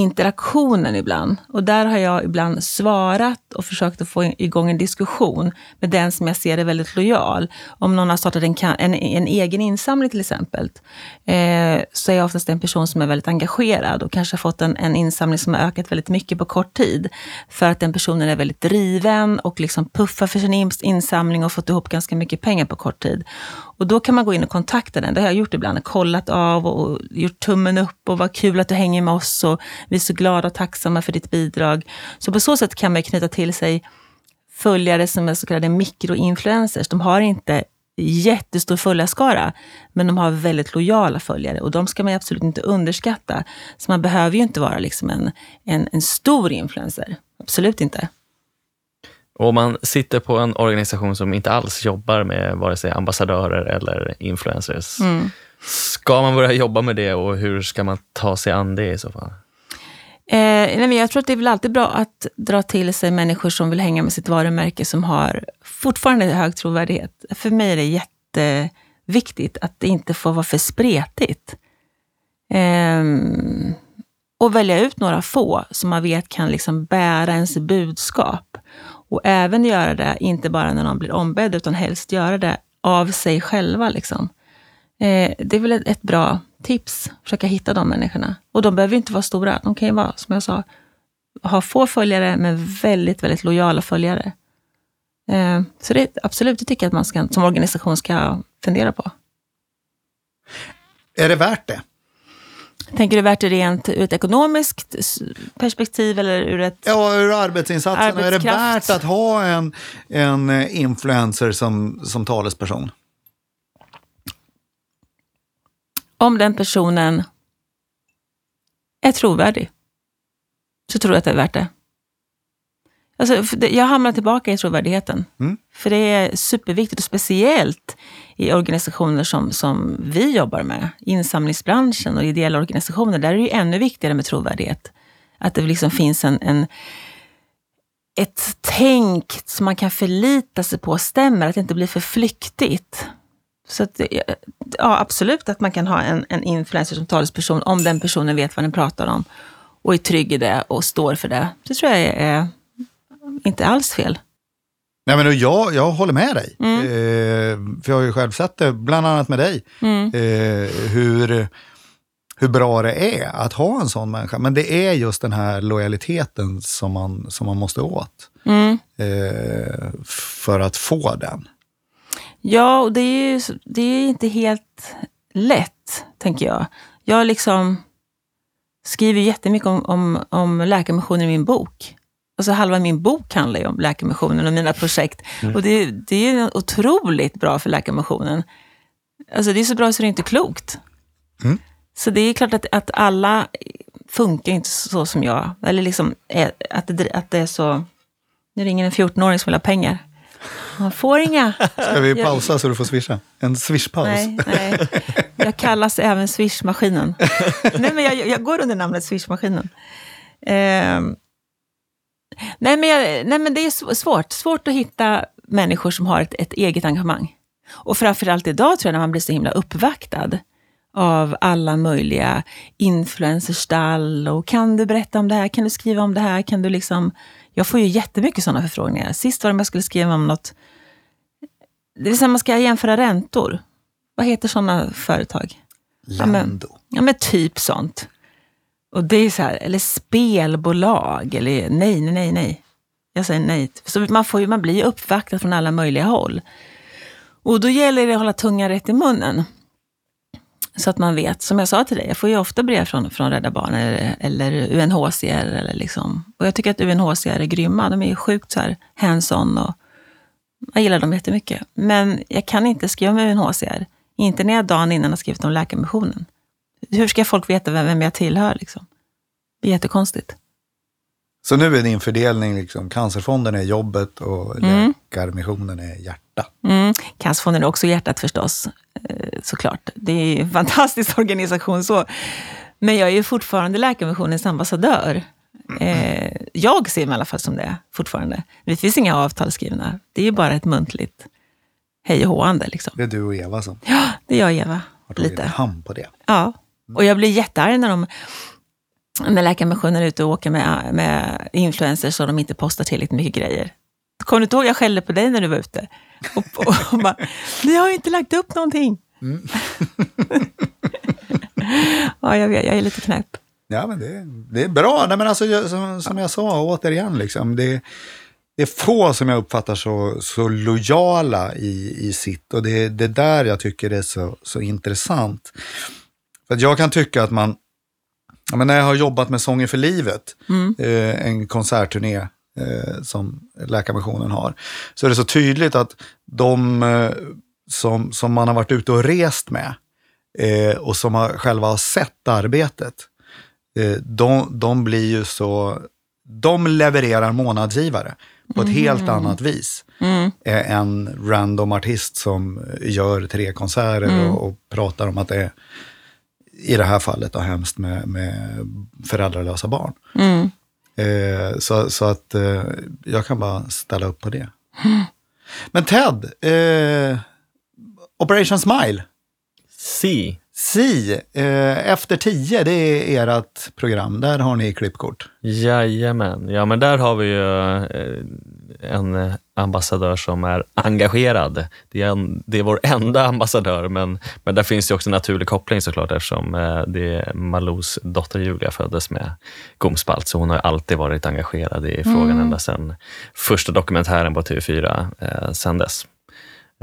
interaktionen ibland. Och där har jag ibland svarat och försökt att få igång en diskussion med den som jag ser är väldigt lojal. Om någon har startat en, en, en egen insamling till exempel, eh, så är jag oftast en person som är väldigt engagerad och kanske har fått en, en insamling som har ökat väldigt mycket på kort tid. För att den personen är väldigt driven och liksom puffar för sin insamling och fått ihop ganska mycket pengar på kort tid. Och då kan man gå in och kontakta den. Det har jag gjort ibland. Kollat av och gjort tummen upp och vad kul att du hänger med oss och vi är så glada och tacksamma för ditt bidrag. Så på så sätt kan man knyta till sig följare som är så kallade mikroinfluencers. De har inte jättestor följarskara, men de har väldigt lojala följare och de ska man absolut inte underskatta. Så man behöver ju inte vara liksom en, en, en stor influencer. Absolut inte. Och om man sitter på en organisation som inte alls jobbar med vare sig ambassadörer eller influencers, mm. ska man börja jobba med det och hur ska man ta sig an det i så fall? Eh, nej, men jag tror att det är väl alltid bra att dra till sig människor som vill hänga med sitt varumärke som har fortfarande hög trovärdighet. För mig är det jätteviktigt att det inte får vara för spretigt. Eh, och välja ut några få som man vet kan liksom bära ens budskap. Och även göra det, inte bara när någon blir ombedd, utan helst göra det av sig själva. Liksom. Eh, det är väl ett, ett, bra tips, försöka hitta de människorna. Och de behöver inte vara stora, de kan ju vara, som jag sa, ha få följare, men väldigt, väldigt lojala följare. Eh, så det absolut, det tycker jag att man ska, som organisation ska fundera på. Är det värt det? Tänker du värt det rent ur ett ekonomiskt perspektiv eller ur ett... Ja, ur arbetsinsatsen. Är det värt att ha en, en influencer som, som talesperson? Om den personen är trovärdig så tror jag att det är värt det. Alltså, jag hamnar tillbaka i trovärdigheten. Mm. För det är superviktigt, och speciellt i organisationer som, som vi jobbar med, insamlingsbranschen och ideella organisationer, där är det ju ännu viktigare med trovärdighet. Att det liksom finns en, en, ett tänk som man kan förlita sig på stämmer, att det inte blir för flyktigt. Så att, ja, absolut att man kan ha en, en influencer som talesperson om den personen vet vad den pratar om och är trygg i det och står för det. Det tror jag är inte alls fel. Nej, men jag, jag håller med dig. Mm. Eh, för jag har ju själv sett det, bland annat med dig. Mm. Eh, hur, hur bra det är att ha en sån människa. Men det är just den här lojaliteten som man, som man måste åt. Mm. Eh, för att få den. Ja, och det är ju det är inte helt lätt, tänker jag. Jag liksom skriver jättemycket om, om, om Läkarmissionen i min bok. Alltså halva min bok handlar ju om Läkarmissionen och mina projekt. Mm. Och det, det är otroligt bra för Läkarmissionen. Alltså det är så bra så det är inte klokt. Mm. Så det är klart att, att alla funkar inte så som jag. Eller liksom att, det, att det är så... Nu ringer en 14-åring som vill ha pengar. Man får inga. Ska vi pausa så du får swisha? En swishpaus? Nej, nej. Jag kallas även swishmaskinen. (laughs) nej, men jag, jag går under namnet swishmaskinen. Eh, nej, men jag, nej, men det är svårt. Svårt att hitta människor som har ett, ett eget engagemang. Och framförallt idag tror jag när man blir så himla uppvaktad av alla möjliga influencerstall och kan du berätta om det här, kan du skriva om det här, kan du liksom... Jag får ju jättemycket sådana förfrågningar. Sist var det om jag skulle skriva om något, det vill säga man ska jämföra räntor. Vad heter sådana företag? Lando. Ja men, ja, men typ sånt. Och det är så här, eller spelbolag, eller nej, nej, nej, nej. Jag säger nej. Så man, får ju, man blir ju uppvaktad från alla möjliga håll. Och då gäller det att hålla tungan rätt i munnen. Så att man vet, som jag sa till dig, jag får ju ofta brev från, från Rädda Barnen eller, eller UNHCR. Eller liksom. Och jag tycker att UNHCR är grymma. De är sjukt så här hands-on och jag gillar dem jättemycket. Men jag kan inte skriva med UNHCR. Inte när jag dagen innan har skrivit om Läkarmissionen. Hur ska folk veta vem, vem jag tillhör? Liksom? Det är jättekonstigt. Så nu är din fördelning, liksom, Cancerfonden är jobbet och mm. Läkarmissionen är hjärta? Mm. Cancerfonden är också hjärtat förstås, eh, såklart. Det är en fantastisk (laughs) organisation så. Men jag är ju fortfarande Läkarmissionens ambassadör. Eh, jag ser mig i alla fall som det fortfarande. Det finns inga avtal skrivna. Det är bara ett muntligt hej och håande. Liksom. Det är du och Eva som Ja, det är jag och Eva. har tagit lite. hand på det. Ja, och jag blir jättearg när de när Läkarmissionen är ute och åker med, med influencers och de inte postar tillräckligt mycket grejer. Kommer du inte ihåg jag skällde på dig när du var ute? Och, och, och bara, (laughs) ni har ju inte lagt upp någonting. Mm. (laughs) ja, jag vet, jag är lite knäpp. Ja, men det, det är bra. Nej, men alltså, som, som jag sa, återigen, liksom, det, det är få som jag uppfattar så, så lojala i, i sitt. Och det är det där jag tycker är så, så intressant. För jag kan tycka att man, men när jag har jobbat med Sånger för livet, mm. eh, en konsertturné eh, som Läkarmissionen har, så är det så tydligt att de eh, som, som man har varit ute och rest med eh, och som har, själva har sett arbetet, eh, de, de blir ju så... De levererar månadsgivare på ett mm. helt annat vis mm. än random artist som gör tre konserter mm. och, och, pratar om att det är, i det här fallet, då, hemskt med, med föräldralösa barn. Mm. Eh, så, så att eh, jag kan bara ställa upp på det. Men Ted, eh, Operation Smile. Si. Si, eh, Efter tio, det är ert program. Där har ni klippkort. Jajamän. Ja, men där har vi ju eh, en ambassadör som är engagerad. Det är, en, det är vår enda ambassadör, men, men där finns det också en naturlig koppling såklart eftersom eh, det Malous dotter Julia föddes med gomspalt, så hon har alltid varit engagerad i frågan mm. ända sedan första dokumentären på TV4, eh. Eh,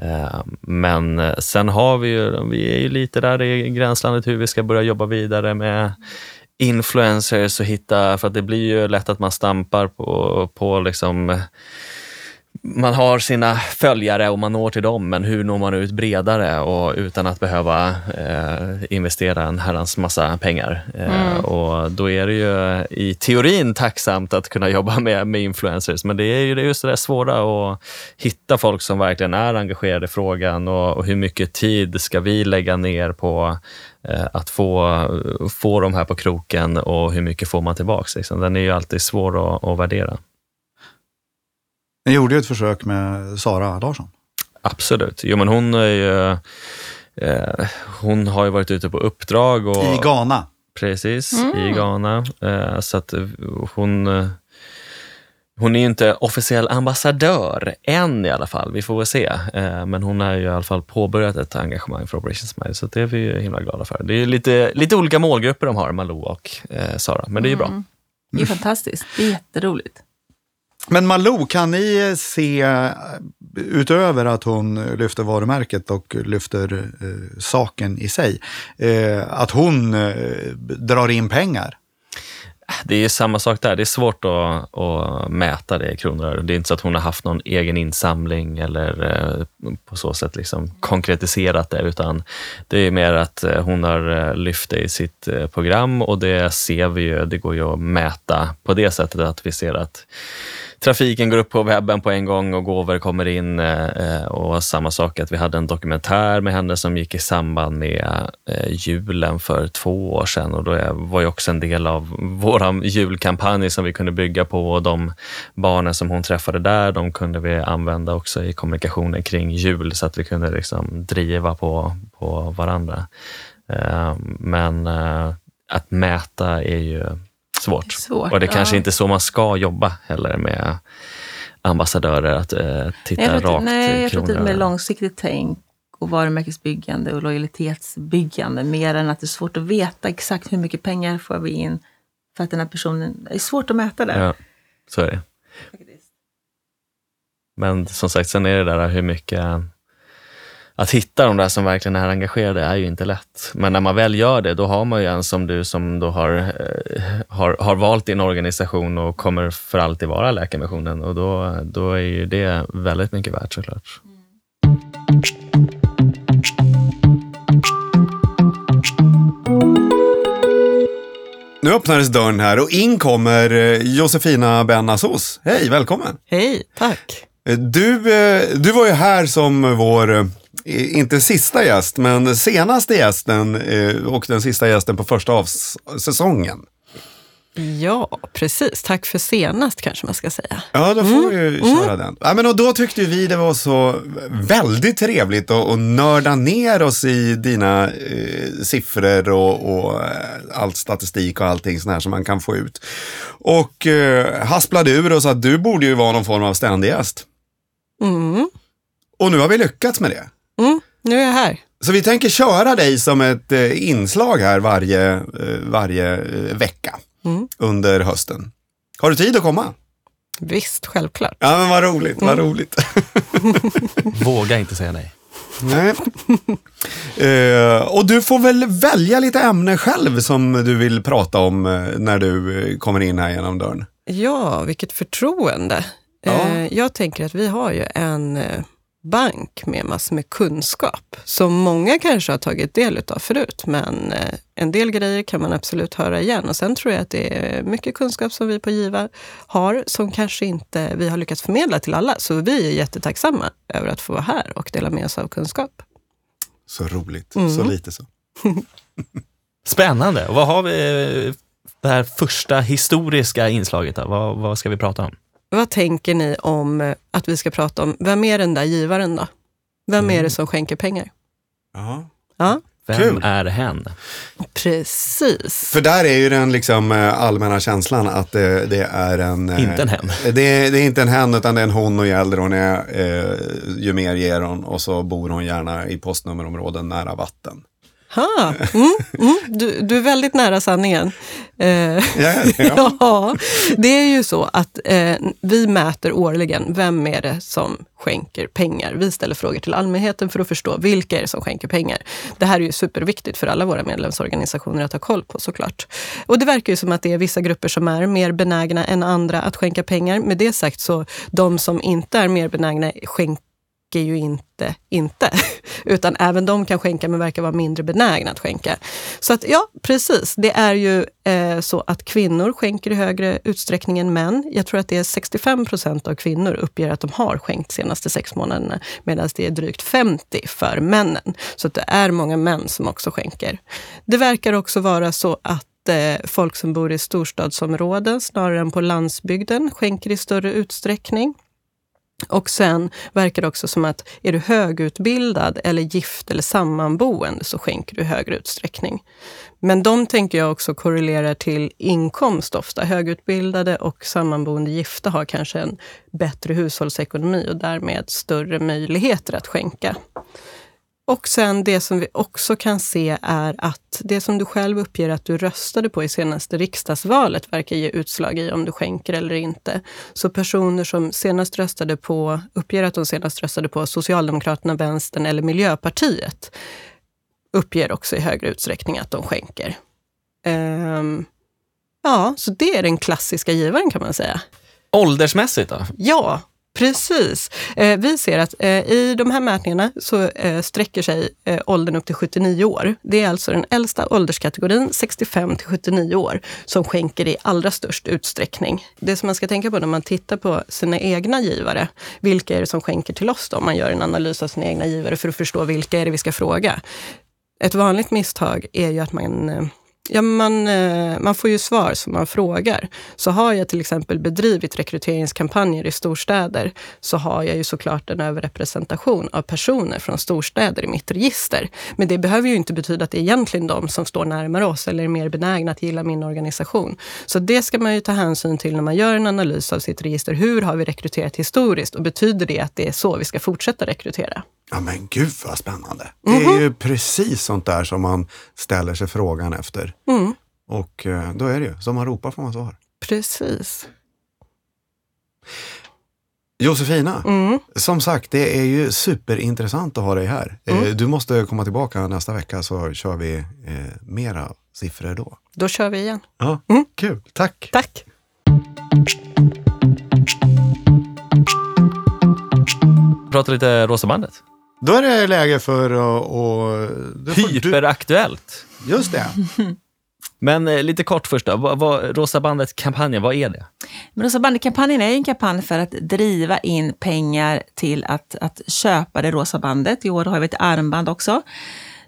Eh, men eh, sen har vi ju, vi är ju lite där i gränslandet hur vi ska börja jobba vidare med influencers och hitta, för att det blir ju lätt att man stampar på, på liksom man har sina följare och man når till dem, men hur når man ut bredare och utan att behöva eh, investera en herrans massa pengar? Eh, mm. Och då är det ju i teorin tacksamt att kunna jobba med, med influencers, men det är ju just det där svåra att hitta folk som verkligen är engagerade i frågan och, och hur mycket tid ska vi lägga ner på eh, att få, få de här på kroken och hur mycket får man tillbaks? Liksom. Den är ju alltid svår att, att värdera. Ni gjorde ju ett försök med Sara Larsson. Absolut. Jo, men hon är ju, eh, hon har ju varit ute på uppdrag. Och, I Ghana. Precis, i Ghana. Eh, så att eh, hon, eh, hon är ju inte officiell ambassadör än i alla fall. Vi får väl se. Eh, men hon har ju i alla fall påbörjat ett engagemang för Operation Smile, så det är vi ju himla glada för. Det är lite, lite olika målgrupper de har, Malou och eh, Sara, men det är ju bra. Det är fantastiskt. Det är jätteroligt. Men Malou, kan ni se, utöver att hon lyfter varumärket och lyfter eh, saken i sig, eh, att hon eh, drar in pengar? Det är samma sak där. Det är svårt att, att mäta det i kronor. Det är inte så att hon har haft någon egen insamling eller eh, på så sätt liksom konkretiserat det, utan det är mer att eh, hon har eh, lyft det i sitt program och det ser vi ju. Det går ju att mäta på det sättet att vi ser att trafiken går upp på webben på en gång och gåvor kommer in. Eh, eh, och samma sak att vi hade en dokumentär med henne som gick i samband med eh, julen för två år sedan och då var ju också en del av vår julkampanj som vi kunde bygga på och de barnen som hon träffade där, de kunde vi använda också i kommunikationen kring jul så att vi kunde liksom driva på, på varandra. Men att mäta är ju svårt. Svårt, och det kanske ja. inte är så man ska jobba heller med ambassadörer, att eh, titta Jag rakt nej, i jag tror att det är mer långsiktigt tänk och varumärkesbyggande och lojalitetsbyggande mer än att det är svårt att veta exakt hur mycket pengar får vi in för att den här personen... Det är svårt att mäta det. Ja, så är det. Men som sagt, sen är det där hur mycket... Att hitta de där som verkligen är engagerade är ju inte lätt. Men när man väl gör det, då har man ju en som du som då har, eh, har, har valt din organisation och kommer för alltid vara Läkarmissionen. Och då, då är ju det väldigt mycket värt såklart. Nu öppnades dörren här och in kommer eh, Josefina Benazos. Hej, välkommen! Hej, tack. Eh, Du, du var ju här som vår, inte sista gäst, men senaste gästen eh, och den sista gästen på första av säsongen. Ja, precis. Tack för senast kanske man ska säga. Ja, då får vi ju köra den. Ja, men och då tyckte vi det var så väldigt trevligt att, att nörda ner oss i dina eh, siffror och, och eh, allt statistik och allting sånt här som man kan få ut. Och eh, hasplade ur oss att du borde ju vara någon form av ständig gäst. Mm. Och nu har vi lyckats med det. Mm. Nu är jag här. Så vi tänker köra dig som ett eh, inslag här varje, eh, varje eh, vecka Mm. under hösten. Har du tid att komma? Visst, självklart. Ja, men vad roligt, vad roligt. (laughs) Våga inte säga nej. Nej. Och du får väl välja lite ämne själv som du vill prata om när du kommer in här genom dörren. Ja, vilket förtroende. Ja. Jag tänker att vi har ju en bank med massor med kunskap som många kanske har tagit del av förut, men eh, en del grejer kan man absolut höra igen. Och sen tror jag att det är mycket kunskap som vi på Giva har som kanske inte vi har lyckats förmedla till alla. Så vi är jättetacksamma över att få vara här och dela med oss av kunskap. Så roligt, Mm. så lite så. (laughs) Spännande. Vad har vi det här första historiska inslaget? Då? Vad, vad ska vi prata om? Vad tänker ni om eh, att vi ska prata om, vem är den där givaren då? Vem är det som skänker pengar? Ja. Ja, Vem Kul. är hen? precis. För där är ju den liksom eh, allmänna känslan att det, det är en... eh, Inte en hen. Det, det är inte en hen utan det är en hon och ju äldre hon är, eh, ju mer ger hon och så bor hon gärna i postnummerområden nära vatten. Ha, mm, mm, du, du är väldigt nära sanningen. Eh, Ja, ja. (laughs) ja, det är ju så att eh, vi mäter årligen vem är det som skänker pengar. Vi ställer frågor till allmänheten för att förstå vilka är det som skänker pengar. Det här är ju superviktigt för alla våra medlemsorganisationer att ha koll på såklart. Och det verkar ju som att det är vissa grupper som är mer benägna än andra att skänka pengar. Med det sagt så, de som inte är mer benägna skänker ju inte inte, (laughs) utan även de kan skänka men verkar vara mindre benägna att skänka. Så att ja, precis. Det är ju eh, så att kvinnor skänker i högre utsträckning än män. Jag tror att det är 65 procent av kvinnor uppger att de har skänkt senaste sex månaderna, medan det är drygt 50 för männen. Så att det är många män som också skänker. Det verkar också vara så att eh, folk som bor i storstadsområden snarare än på landsbygden skänker i större utsträckning. Och sen verkar det också som att är du högutbildad eller gift eller sammanboende så skänker du i högre utsträckning. Men de tänker jag också korrelerar till inkomst ofta. Högutbildade och sammanboende gifta har kanske en bättre hushållsekonomi och därmed större möjligheter att skänka. Och sen det som vi också kan se är att det som du själv uppger att du röstade på i senaste riksdagsvalet verkar ge utslag i om du skänker eller inte. Så personer som senast röstade på, uppger att de senast röstade på Socialdemokraterna, Vänstern eller Miljöpartiet uppger också i högre utsträckning att de skänker. Um, ja, så det är den klassiska givaren kan man säga. Åldersmässigt då? Ja, Precis. Eh, vi ser att eh, i de här mätningarna så eh, sträcker sig eh, åldern upp till 79 år. Det är alltså den äldsta ålderskategorin, 65 till 79 år, som skänker i allra störst utsträckning. Det som man ska tänka på när man tittar på sina egna givare, vilka är det som skänker till oss då? Om man gör en analys av sina egna givare för att förstå vilka är det vi ska fråga. Ett vanligt misstag är ju att man eh, Ja, man, eh, man får ju svar som man frågar. Så har jag till exempel bedrivit rekryteringskampanjer i storstäder så har jag ju såklart en överrepresentation av personer från storstäder i mitt register. Men det behöver ju inte betyda att det är egentligen de som står närmare oss eller är mer benägna att gilla min organisation. Så det ska man ju ta hänsyn till när man gör en analys av sitt register. Hur har vi rekryterat historiskt och betyder det att det är så vi ska fortsätta rekrytera? Ja men gud vad spännande. Mm -hmm. Det är ju precis sånt där som man ställer sig frågan efter. Mm. Och eh, då är det ju, som man ropar får man svar. Precis. Josefina, mm. som sagt det är ju superintressant att ha dig här. Eh, mm. Du måste komma tillbaka nästa vecka så kör vi eh, mera siffror då. Då kör vi igen. Ja, mm. Kul, tack. Tack. Prata lite Rosa bandet. Då är det läge för att... Hyperaktuellt. Du... Just det. (laughs) Men eh, lite kort först då. Vad, vad, Rosa bandet-kampanjen, vad är det? Men Rosa bandet-kampanjen är en kampanj för att driva in pengar till att, att köpa det rosa bandet. I år har vi ett armband också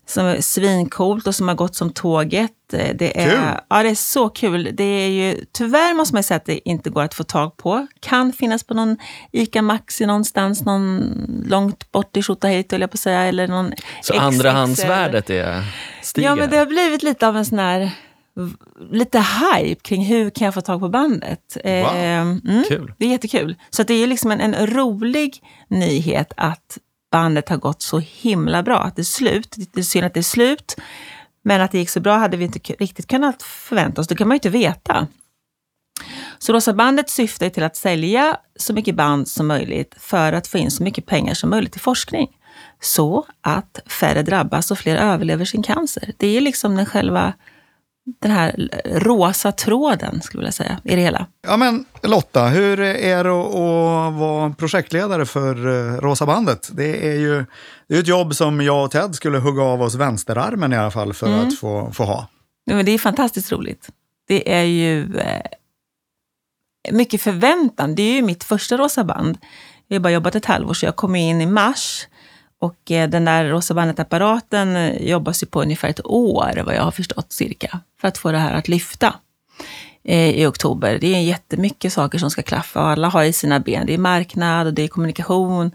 som är svincoolt och som har gått som tåget. Eh, det är, kul. Ja, det är så kul. Det är ju, tyvärr måste man säga att det inte går att få tag på. Kan finnas på någon ICA Maxi någonstans, någon långt bort i Tjotahejt höll jag på att säga. Eller någon så andrahandsvärdet är stiger? Ja, men det har blivit lite av en sån här lite hype kring hur kan jag få tag på bandet. Wow. Eh, mm, Kul. Det är jättekul. Så det är liksom en, en rolig nyhet att bandet har gått så himla bra. Att det är slut. Det är synd att det är slut. Men att det gick så bra hade vi inte riktigt kunnat förvänta oss. Det kan man ju inte veta. Så Rosa bandet syftar till att sälja så mycket band som möjligt för att få in så mycket pengar som möjligt till forskning. Så att färre drabbas och fler överlever sin cancer. Det är liksom den själva den här rosa tråden, skulle jag vilja säga, i det hela. Ja, men Lotta, hur är det att vara projektledare för eh, Rosa bandet? Det är ju det är ett jobb som jag och Ted skulle hugga av oss vänsterarmen i alla fall för mm. att få, få ha. Ja, men det är fantastiskt roligt. Det är ju eh, mycket förväntan. Det är ju mitt första Rosa band. Jag har bara jobbat ett halvår, så jag kom in i mars. Och eh, den där Rosa bandet-apparaten eh, jobbas ju på ungefär ett år, vad jag har förstått cirka, för att få det här att lyfta eh, i oktober. Det är jättemycket saker som ska klaffa och alla har i sina ben. Det är marknad och det är kommunikation.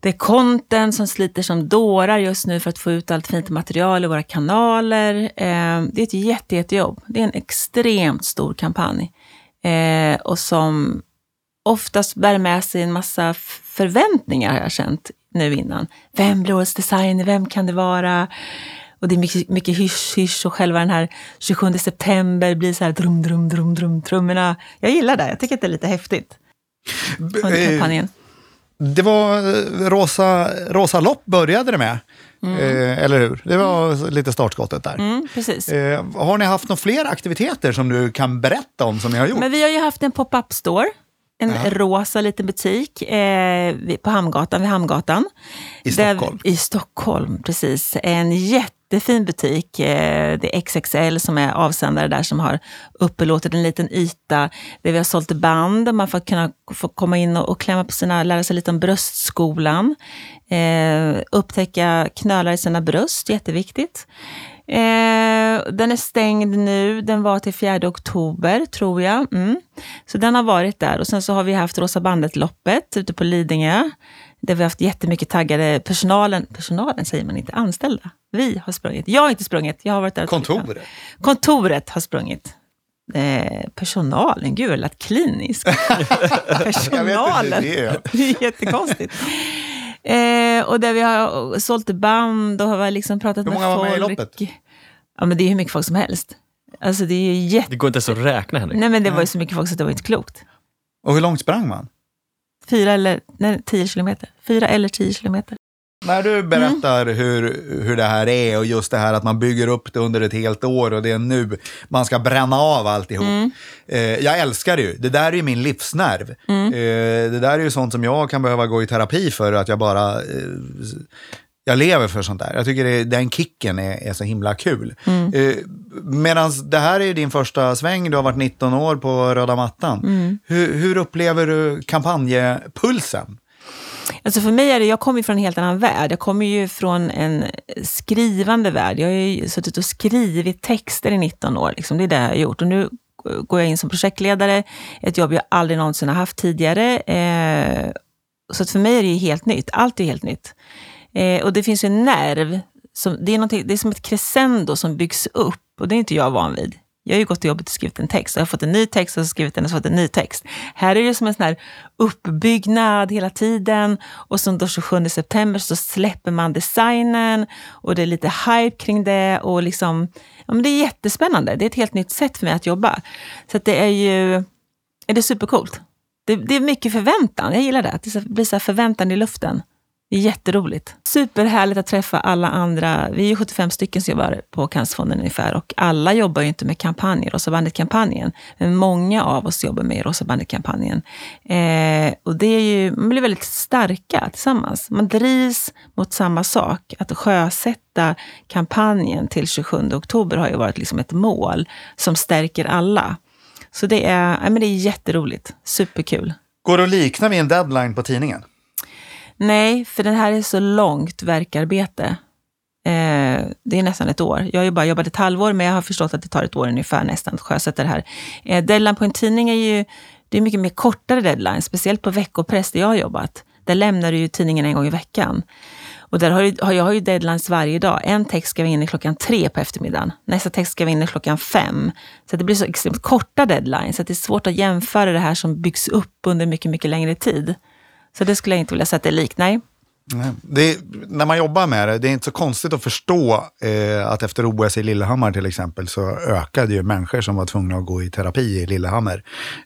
Det är content som sliter som dårar just nu för att få ut allt fint material i våra kanaler. Det är ett jätte, jättejobb. Det är en extremt stor kampanj och som oftast bär med sig en massa förväntningar har jag känt nu innan. Vem blir årets designer? Vem kan det vara? Och det är mycket, mycket hysch-hysch och själva den här 27 september blir så här drum, drum, drum, drum, trummorna. Jag gillar det. Jag tycker att det är lite häftigt. Under kampanjen. Det var eh, Rosa, Rosa lopp började det med. Mm. Eh, eller hur? Det var mm. lite startskottet där. Mm, precis. Eh, har ni haft några fler aktiviteter som du kan berätta om som ni har gjort? Men vi har ju haft en pop-up store en ja. rosa liten butik eh, på Hamngatan, vid Hamngatan. I Stockholm? Där, I Stockholm, precis. En jättefin butik. Eh, det är XXL som är avsändare där som har upplåtit en liten yta där vi har sålt band. Man får kunna få komma in och, och klämma på sina, lära sig lite om bröstskolan. Eh, upptäcka knölar i sina bröst, jätteviktigt. Eh, den är stängd nu. Den var till 4 oktober, tror jag. Mm. Så den har varit där. Och sen så har vi haft Rosa bandet-loppet ute på Lidingö. Där vi har haft jättemycket taggade personalen. Personalen säger man inte, anställda. Vi har sprungit. Jag har inte sprungit. Jag har varit där. Kontoret. Kontoret har sprungit. Eh, personalen, gud jag lät klinisk. (laughs) personalen. det är. (laughs) Det är jättekonstigt. Eh, och där vi har sålt band och har liksom pratat Hur med många var folk. med i loppet? Ja, men det är hur mycket folk som helst. Alltså det är jätte... Det går inte ens att räkna Henrik. Nej, men det var ju så mycket folk så det var inte klokt. Och hur långt sprang man? Fyra eller nej, tio kilometer. Fyra eller tio kilometer. När du berättar hur, hur det här är och just det här att man bygger upp det under ett helt år och det är nu man ska bränna av alltihop. Eh, jag älskar det ju. Det där är ju min livsnerv. Eh, det där är ju sånt som jag kan behöva gå i terapi för att jag bara... Eh, jag lever för sånt där. Jag tycker det, den kicken är, är så himla kul. Eh, Medan det här är din första sväng, du har varit 19 år på röda mattan. Hur, hur upplever du kampanjpulsen? Alltså för mig är det, jag kommer från en helt annan värld. Jag kommer ju från en skrivande värld. Jag har ju suttit och skrivit texter i 19 år. Liksom. Det är det jag har gjort. Och nu går jag in som projektledare, ett jobb jag aldrig någonsin har haft tidigare. Eh, så att för mig är det ju helt nytt. Allt är helt nytt. Eh, och det finns ju en nerv. Som, det, är det är som ett crescendo som byggs upp. Och det är inte jag van vid. Jag har ju gått till jobbet och skrivit en text. och Jag har fått en ny text och så skrivit den och så fått en ny text. Här är det som en sån här uppbyggnad hela tiden. Och så då 27 september så släpper man designen och det är lite hype kring det. Och liksom, ja, men det är jättespännande. Det är ett helt nytt sätt för mig att jobba. Så att det är ju är det supercoolt. Det, det är mycket förväntan. Jag gillar det. Att det blir så här förväntan i luften. Det är jätteroligt. Superhärligt att träffa alla andra. Vi är ju 75 stycken som jobbar på Cancerfonden ungefär och alla jobbar ju inte med kampanjen, Rosa bandet-kampanjen. Men många av oss jobbar med Rosa bandet-kampanjen. Eh, och det är ju, man blir väldigt starka tillsammans. Man drivs mot samma sak. Att sjösätta kampanjen till 27 oktober har ju varit liksom ett mål som stärker alla. Så det är, ja, men det är jätteroligt. Superkul. Går det att likna vid en deadline på tidningen? Nej, för det här är så långt verkarbete. Eh, det är nästan ett år. Jag har ju bara jobbat ett halvår, men jag har förstått att det tar ett år ungefär nästan att sjösätta det här. Eh, deadline på en tidning är ju det är mycket mer kortare deadline, speciellt på veckopress där jag har jobbat. Där lämnar du ju tidningen en gång i veckan. Och där har, ju- har jag har ju deadlines varje dag. En text ska vara inne klockan tre på eftermiddagen. Nästa text ska vara inne klockan fem. Så det blir så extremt korta deadlines. Så att det är svårt att jämföra det här som byggs upp under mycket, mycket längre tid. Så det skulle jag inte vilja säga att det liknar. Nej. Det, är- när man jobbar med det, det är inte så konstigt att förstå eh, att efter OS i Lillehammar till exempel så ökade ju människor som var tvungna att gå i terapi i Lillehammer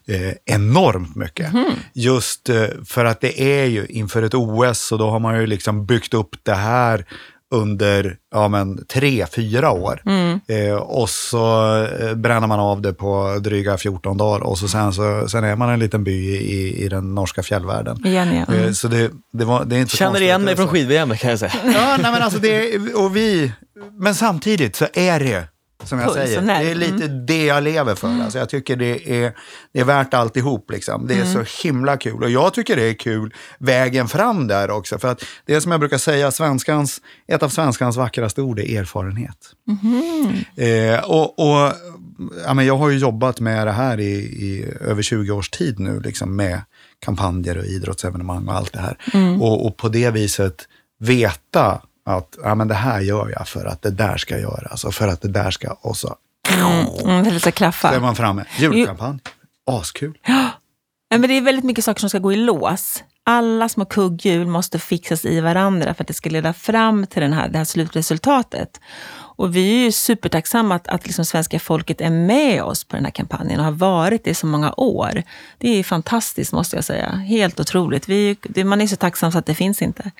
eh, enormt mycket. Just eh, för att det är ju inför ett OS och då har man ju liksom byggt upp det här under ja, men, tre, fyra år. Eh, och så eh, bränner man av det på dryga 14 dagar och så sen, så, sen är man en liten by i, i den norska fjällvärlden. Igen, ja. Eh, Mm. Så det, det, var, det är inte Känner igen mig från så. skid-VM kan jag säga. Ja, nej, men alltså det, och vi, men samtidigt så är det, som jag säger, det är lite det jag lever för. Alltså jag tycker det är, det är värt alltihop. Liksom. Det är så himla kul. Och jag tycker det är kul vägen fram där också. För att det är som jag brukar säga, svenskans, ett av svenskans vackraste ord är erfarenhet. Eh, och, och, ja, men jag har ju jobbat med det här i, i över 20 års tid nu, liksom med kampanjer och idrottsevenemang och allt det här. Och, och på det viset veta att ja, men det här gör jag för att det där ska göras och för att det där ska... Och så, Mm, det är lite så är klaffa. man framme. Julkampanj. Askul. Ja, men det är väldigt mycket saker som ska gå i lås. Alla små kugghjul måste fixas i varandra för att det ska leda fram till den här, det här slutresultatet. Och vi är ju supertacksamma att, att liksom svenska folket är med oss på den här kampanjen och har varit det i så många år. Det är fantastiskt måste jag säga. Helt otroligt. Vi, man är så tacksam så att det finns inte.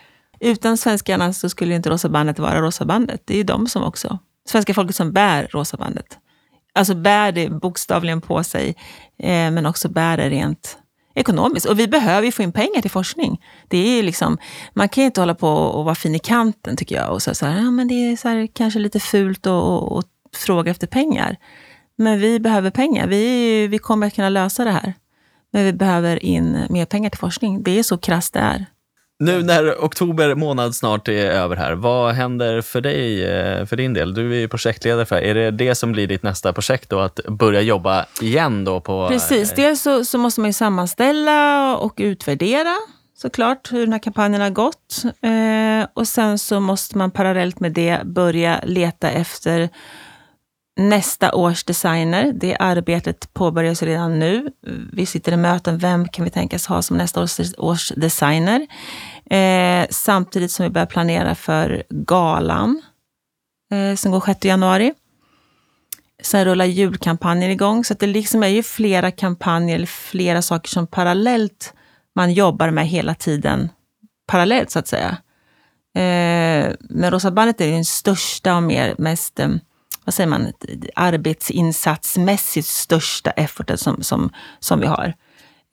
Utan svenskarna så skulle ju inte Rosa bandet vara Rosa bandet. Det är ju de som också, svenska folket som bär Rosa bandet. Alltså bär det bokstavligen på sig, eh, men också bär det rent ekonomiskt. Och vi behöver ju få in pengar till forskning. Det är ju liksom, man kan ju inte hålla på och vara fin i kanten tycker jag. Och så, så här, ja, men det är så här, kanske lite fult att och, och fråga efter pengar. Men vi behöver pengar. Vi, vi kommer att kunna lösa det här. Men vi behöver in mer pengar till forskning. Det är så krasst det är. Nu när oktober månad snart är över här, vad händer för dig, eh, för din del? Du är ju projektledare för Är det det som blir ditt nästa projekt då, att börja jobba igen då på... Eh, Precis, dels så, så måste man ju sammanställa och utvärdera såklart hur den här kampanjen har gått. Eh, och sen så måste man parallellt med det börja leta efter nästa års designer. Det arbetet påbörjas redan nu. Vi sitter i möten, vem kan vi tänkas ha som nästa års, års designer? Eh, samtidigt som vi börjar planera för galan eh, som går 6 januari. Sen rullar julkampanjen igång, så att det liksom är ju flera kampanjer, flera saker som parallellt man jobbar med hela tiden, parallellt så att säga. Eh, men Rosa bandet är den största och mer, mest eh, vad säger man, arbetsinsatsmässigt största efforten som, som, som vi har.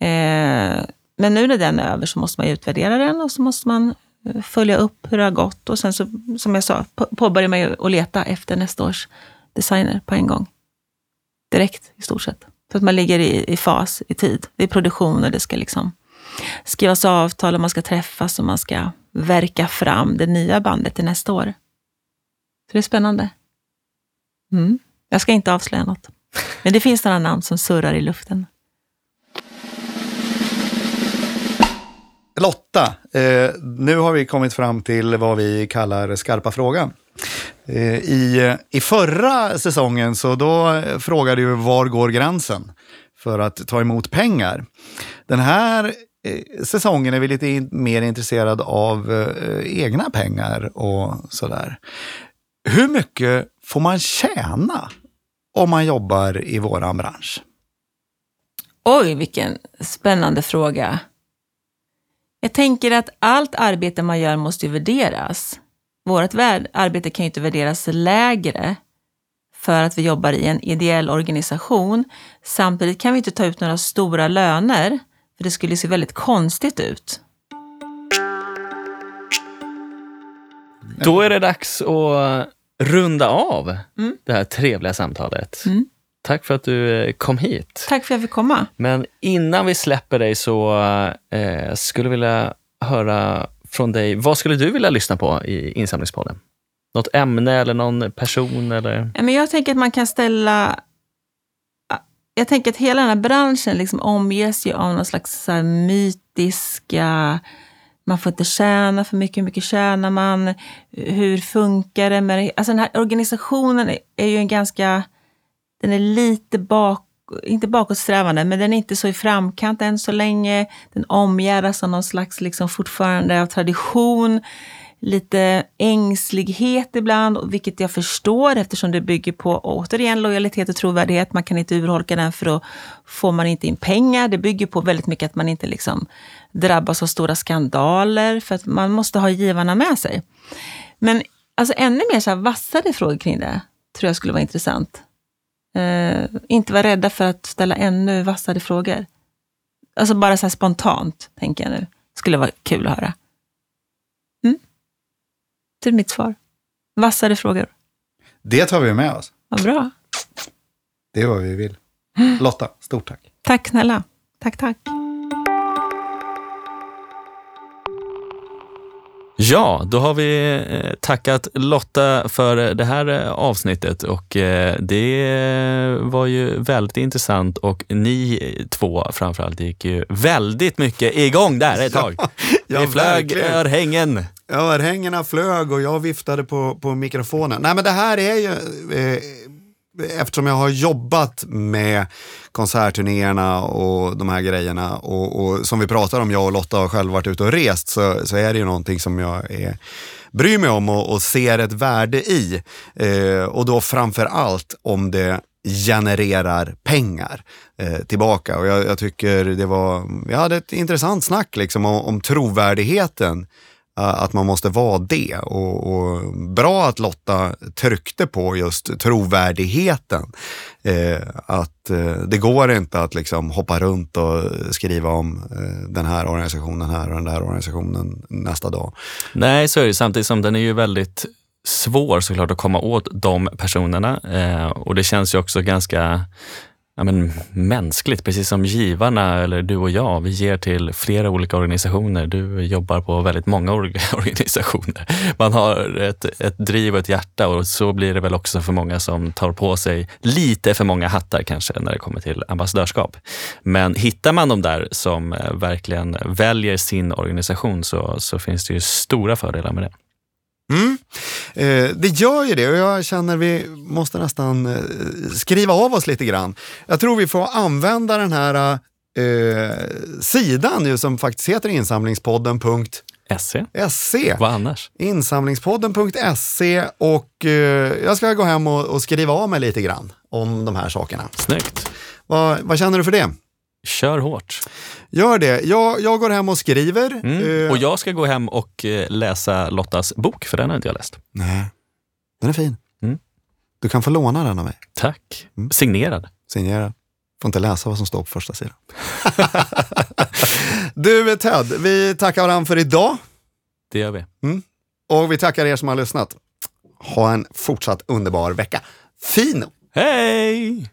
Eh, men nu när den är över så måste man utvärdera den och så måste man eh, följa upp hur det har gått och sen så, som jag sa, påbörjar man ju att leta efter nästa års designer på en gång. Direkt i stort sett. Så att man ligger i, i fas, i tid. Det är produktion och det ska liksom skrivas avtal och man ska träffas och man ska verka fram det nya bandet till nästa år. Så det är spännande. Mm. Jag ska inte avslöja något. Men det finns några namn som surrar i luften. Lotta, eh, nu har vi kommit fram till vad vi kallar skarpa frågan. Eh, i, I förra säsongen så då frågade du var går gränsen för att ta emot pengar. Den här eh, säsongen är vi lite in, mer intresserade av eh, egna pengar och sådär. Hur mycket får man tjäna om man jobbar i våran bransch? Oj, vilken spännande fråga. Jag tänker att allt arbete man gör måste värderas. Vårt arbete kan ju inte värderas lägre för att vi jobbar i en ideell organisation. Samtidigt kan vi inte ta ut några stora löner, för det skulle se väldigt konstigt ut. Då är det dags att runda av mm. det här trevliga samtalet. Mm. Tack för att du eh, kom hit. Tack för att jag fick komma. Men innan vi släpper dig så eh, skulle jag vilja höra från dig, vad skulle du vilja lyssna på i insamlingspodden? Något ämne eller någon person? Eller? men jag tänker att man kan ställa... Jag tänker att hela den här branschen liksom omges ju av någon slags mytiska man får inte tjäna för mycket, hur mycket tjänar man? Hur funkar det med det? Alltså den här organisationen är ju en ganska, den är lite bak, inte bakåtsträvande, men den är inte så i framkant än så länge. Den omgärdas av någon slags, liksom fortfarande av tradition lite ängslighet ibland, vilket jag förstår eftersom det bygger på återigen lojalitet och trovärdighet. Man kan inte urholka den för då får man inte in pengar. Det bygger på väldigt mycket att man inte liksom drabbas av stora skandaler för att man måste ha givarna med sig. Men alltså ännu mer så här vassare frågor kring det tror jag skulle vara intressant. Uh, inte vara rädda för att ställa ännu vassare frågor. Alltså bara så här spontant, tänker jag nu. Skulle vara kul att höra. Det är mitt svar. Vassare frågor. Det tar vi med oss. Vad bra. Det är vad vi vill. Lotta, stort tack. Tack snälla. Tack, tack. Ja, då har vi eh, tackat Lotta för det här eh, avsnittet och eh, det var ju väldigt intressant och ni två framförallt gick ju väldigt mycket igång där ett tag. (laughs) Ja, det flög örhängen. Ja, örhängena flög och jag viftade på, på mikrofonen. Nej, men det här är ju... Eh, eftersom jag har jobbat med konsertturnéerna och de här grejerna och, och, som vi pratar om, jag och Lotta har själv varit ute och rest, så, så är det ju någonting som jag är, bryr mig om och, och ser ett värde i. Eh, och då framför allt om det genererar pengar eh, tillbaka. Och jag, jag, tycker det var, vi hade ett intressant snack liksom om, om trovärdigheten Eh, att man måste vara det. Och, och, bra att Lotta tryckte på just trovärdigheten. Eh, att eh, det går inte att liksom hoppa runt och skriva om eh, den här organisationen här och den där organisationen nästa dag. Nej, så är det samtidigt som den är ju väldigt svår såklart att komma åt de personerna. Eh, och det känns ju också ganska ja, men, mänskligt, precis som givarna eller du och jag. Vi ger till flera olika organisationer. Du jobbar på väldigt många (laughs) organisationer. Man har ett, ett driv och ett hjärta och så blir det väl också för många som tar på sig lite för många hattar kanske när det kommer till ambassadörskap. Men hittar man de där som eh, verkligen väljer sin organisation så, så finns det ju stora fördelar med det. Mm. Eh, det gör ju det och jag känner vi måste nästan eh, skriva av oss lite grann. Jag tror vi får använda den här eh, sidan ju som faktiskt heter insamlingspodden.se. SE, vad annars? Insamlingspodden.se och eh, jag ska gå hem och, och skriva av mig lite grann om de här sakerna. Snyggt. Vad, vad känner du för det? Kör hårt. Gör det. Jag, jag går hem och skriver. Mm. Eh, Och jag ska gå hem och eh, läsa Lottas bok, för den har inte jag läst. Nej, den är fin. Mm. Du kan få låna den av mig. Tack. Mm. Signerad. Signerad. Får inte läsa vad som står på första sidan. (laughs) du Ted, vi tackar varandra för idag Det gör vi. och vi tackar er som har lyssnat. Ha en fortsatt underbar vecka. Fino! Hej!